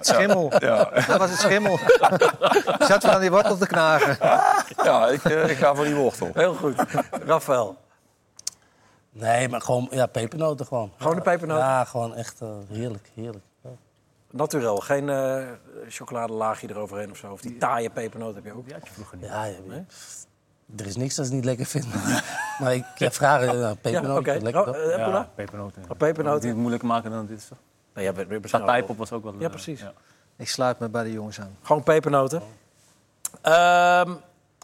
Schimmel. ja, Dat was het schimmel. Zat we aan die wortel te knagen. ja ik, eh, ik ga voor die wortel. Heel goed. Rafael. Nee, maar gewoon ja, pepernoten gewoon. Gewoon de pepernoten? Ja, gewoon echt eh, heerlijk, heerlijk. Ja. Naturel. Geen eh chocoladelaagje eroverheen of zo. Of die taaie pepernoot heb je ook. Die had je vroeger niet. Ja, ja, ja. Er is niks dat ze niet lekker vinden. maar ik heb vragen, uh, Ja, pepernoten, oké. lekker Oh, eh? Ja, pepernoten. Oh. Niet moeilijker maken dan dit. is toch? Nee, ja, weer Satijpop was ook wel... Ja, eh, precies. ja. Ik sluit me bij de jongens aan. Gewoon pepernoten. Ehm,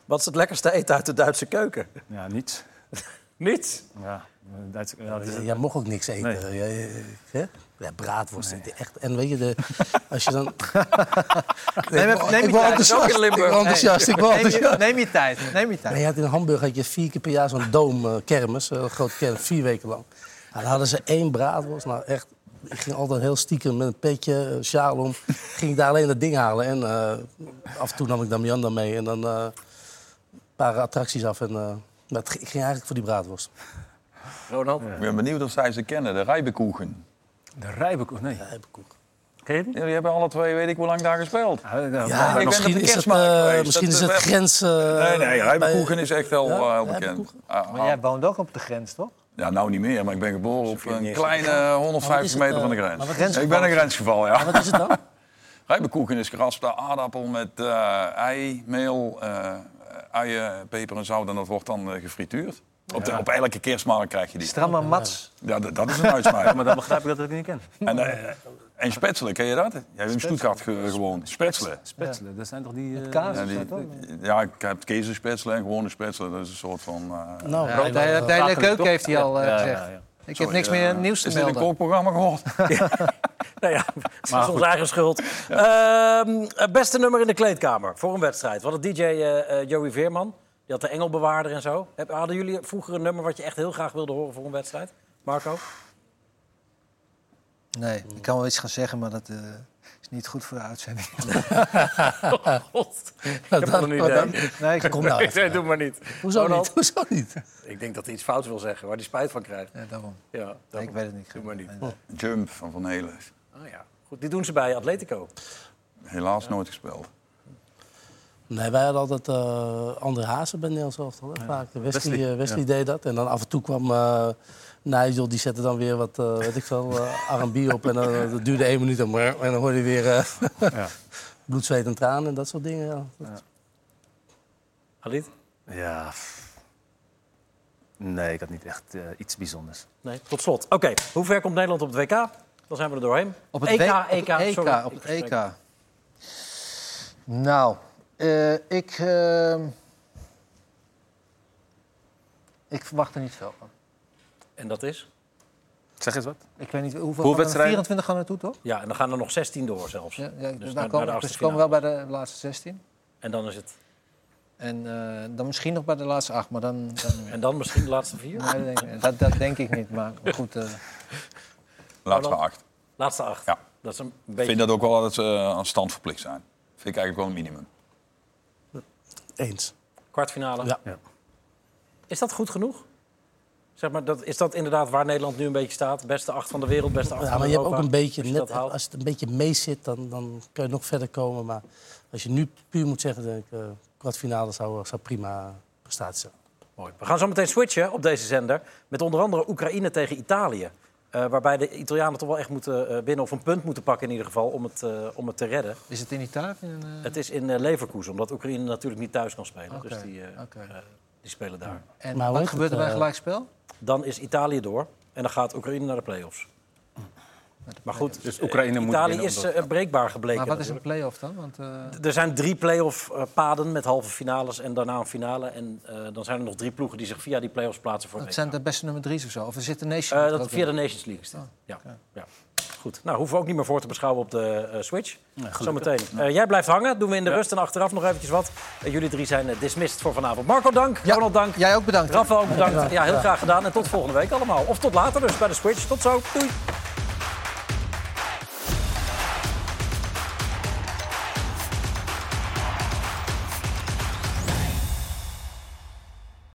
wat is het lekkerste eten uit de Duitse keuken? Ja, niets. Niets. Ja, Duits, ja, is- Jij mocht ook niks eten. Nee. Ja, ja, hè? Ja, braadworst. Echt. En weet je, de, als je dan... Neem, even- neem ik je word tijd. enthousiast. Ik word enthousiast. Ik word Neem je, enthousiast. neem je tijd. Neem je tijd. Nee, je had in Hamburg had je vier keer per jaar zo'n doomkermis. Een grote kermis, vier weken lang. En dan hadden ze één braadworst. Nou, echt, ik ging altijd heel stiekem met een petje, een sjaal om. ging ik daar alleen dat ding halen. En eh, af en toe nam ik dan Miranda mee. En dan eh, een paar attracties af. En, eh, maar ik ging eigenlijk voor die braadworst. Ronald? Ik ben benieuwd of zij ze kennen, de rijbekoegen. De rijbekoek, nee. Ja, koek. Ken je die? Jullie hebben alle twee, weet ik hoe lang daar gespeeld. Ja, ja, op misschien de is het, eh, misschien Dat is het grens... eh, Nee, nee, rijbekoegen bij- is echt wel Ja, eh, heel bekend. Ah, Maar ah. jij woont ook op de grens, toch? Ja, nou niet meer, maar ik ben geboren op een kleine Maar wat is 150 het, meter eh, van de maar grens. Ik ben een grensgeval, ja. Wat is het dan? Rijbekoegen is geraspte aardappel met eh, ei, meel, eh uien, peper en zout. En dat wordt dan eh, gefrituurd. Op, de, op elke kerstmarkt krijg je die. Stramma Mats. Ja, dat, dat is een uitsmijter. Maar dan begrijp ik dat ik het niet ken. En, eh, en spetselen, ken je dat? Jij hebt in Stuttgart ge- gewoond. Spetselen. Spetselen, dat zijn toch die... eh, Kaas Ja, die, ja, ik heb kezenspetselen en gewone spetselen. Dat is een soort van... eh, Nou, De, wij de, keuken heeft hij al Ja, gezegd. ja, ja. Ik heb niks meer nieuws te Is dit een melden. kookprogramma geworden? Nou ja, het is onze eigen schuld. Ehm, het beste nummer in de kleedkamer voor een wedstrijd. We hadden DJ Joey Veerman. Die had de engelbewaarder en zo. Heb- Hadden jullie vroeger een nummer wat je echt heel graag wilde horen voor een wedstrijd? Marco? Nee, ik kan wel iets gaan zeggen, maar dat eh, is niet goed voor de uitzending. God. Ik heb dan? Nee, ik, Kom nou even. Nee, doe maar niet. Hoezo Ronald? niet? Hoezo niet? Ik denk dat hij iets fouts wil zeggen, waar hij spijt van krijgt. Ja, daarom. Ja, Nee, ik weet het niet. Doe maar niet. Jump van Van Helen. Ah, ja. Goed, die doen ze bij Atletico. Helaas nooit gespeeld. Nee, wij hadden altijd eh André Hazen bij Nederlands elftal. Vaak. Wesley, Wesley, eh, Wesley ja. deed dat. En dan af en toe kwam eh, Nigel, die zette dan weer wat, eh weet ik veel, eh, R&B op. En dan, dat duurde één minuut. En, en dan hoorde je weer eh, Ja. bloed, zweet en tranen en dat soort dingen. Ja. Halit? Ja. Nee, ik had niet echt eh, iets bijzonders. Nee, tot slot. Oké, hoe ver komt Nederland op het WK? Dan zijn we er doorheen. Op het EK, W- op EK, het EK, sorry. op het EK. spreek- Nou, eh, ik, eh, ik verwacht er niet veel van. En dat is? Zeg eens wat. Ik weet niet hoeveel. Hoe er? wedstrijden? 24 gaan naartoe, toch? Ja, en dan gaan er nog 16 door zelfs. Ja, ja, Dus daar naar- naar de komen, dus ze komen wel bij de laatste 16. En dan is het. En eh, dan misschien nog bij de laatste 8, maar dan. dan En dan misschien de laatste vier? nee, dat, denk ik, dat, dat denk ik niet. Maar goed, eh, Laatste acht. Laatste acht. Ja. Dat is een Ik beetje... vind dat ook wel dat ze eh, aan stand verplicht zijn. Vind ik eigenlijk wel een minimum. Eens. Kwartfinale. Ja. Ja. Is dat goed genoeg? Zeg maar, dat, is dat inderdaad waar Nederland nu een beetje staat? Beste acht van de wereld, beste acht Ja, van maar je hebt ook een beetje, Als net, als het een beetje mee zit, dan, dan kun je nog verder komen. Maar als je nu puur moet zeggen, denk ik, eh, kwartfinale zou, zou prima, prestatie. Mooi. We gaan zo meteen switchen op deze zender. Met onder andere Oekraïne tegen Italië. Eh, waarbij de Italianen toch wel echt moeten eh, winnen of een punt moeten pakken in ieder geval om het, eh, om het te redden. Is het in Italië? of in een, Het is in Leverkusen, omdat Oekraïne natuurlijk niet thuis kan spelen. Dus die, die spelen daar. En Maar wat gebeurt er bij gelijkspel? Dan is Italië door en dan gaat Oekraïne naar de play-offs. Maar goed, Dus Oekraïne moet Italië is eh, breekbaar gebleken. Maar wat is een play-off dan? Want, eh, Er zijn drie play-off eh, paden met halve finales en daarna een finale. En eh, dan zijn er nog drie ploegen die zich via die play-offs plaatsen voor dat het zijn de beste nummer drie's of zo? Of er zit een Eh, nation? er dat via de? Nations League. Oh, ja. ja. Goed. Nou, hoeven we ook niet meer voor te beschouwen op de eh, Switch. Zometeen. Eh, jij blijft hangen. Doen we in de rust en achteraf nog eventjes wat. Jullie drie zijn eh, dismissed voor vanavond. Marco, dank. Ja, Ronald, dank. Jij ook bedankt. Rafael, ook bedankt. Ja, heel graag gedaan. En tot volgende week allemaal. Of tot later dus bij de Switch. Tot zo. Doei.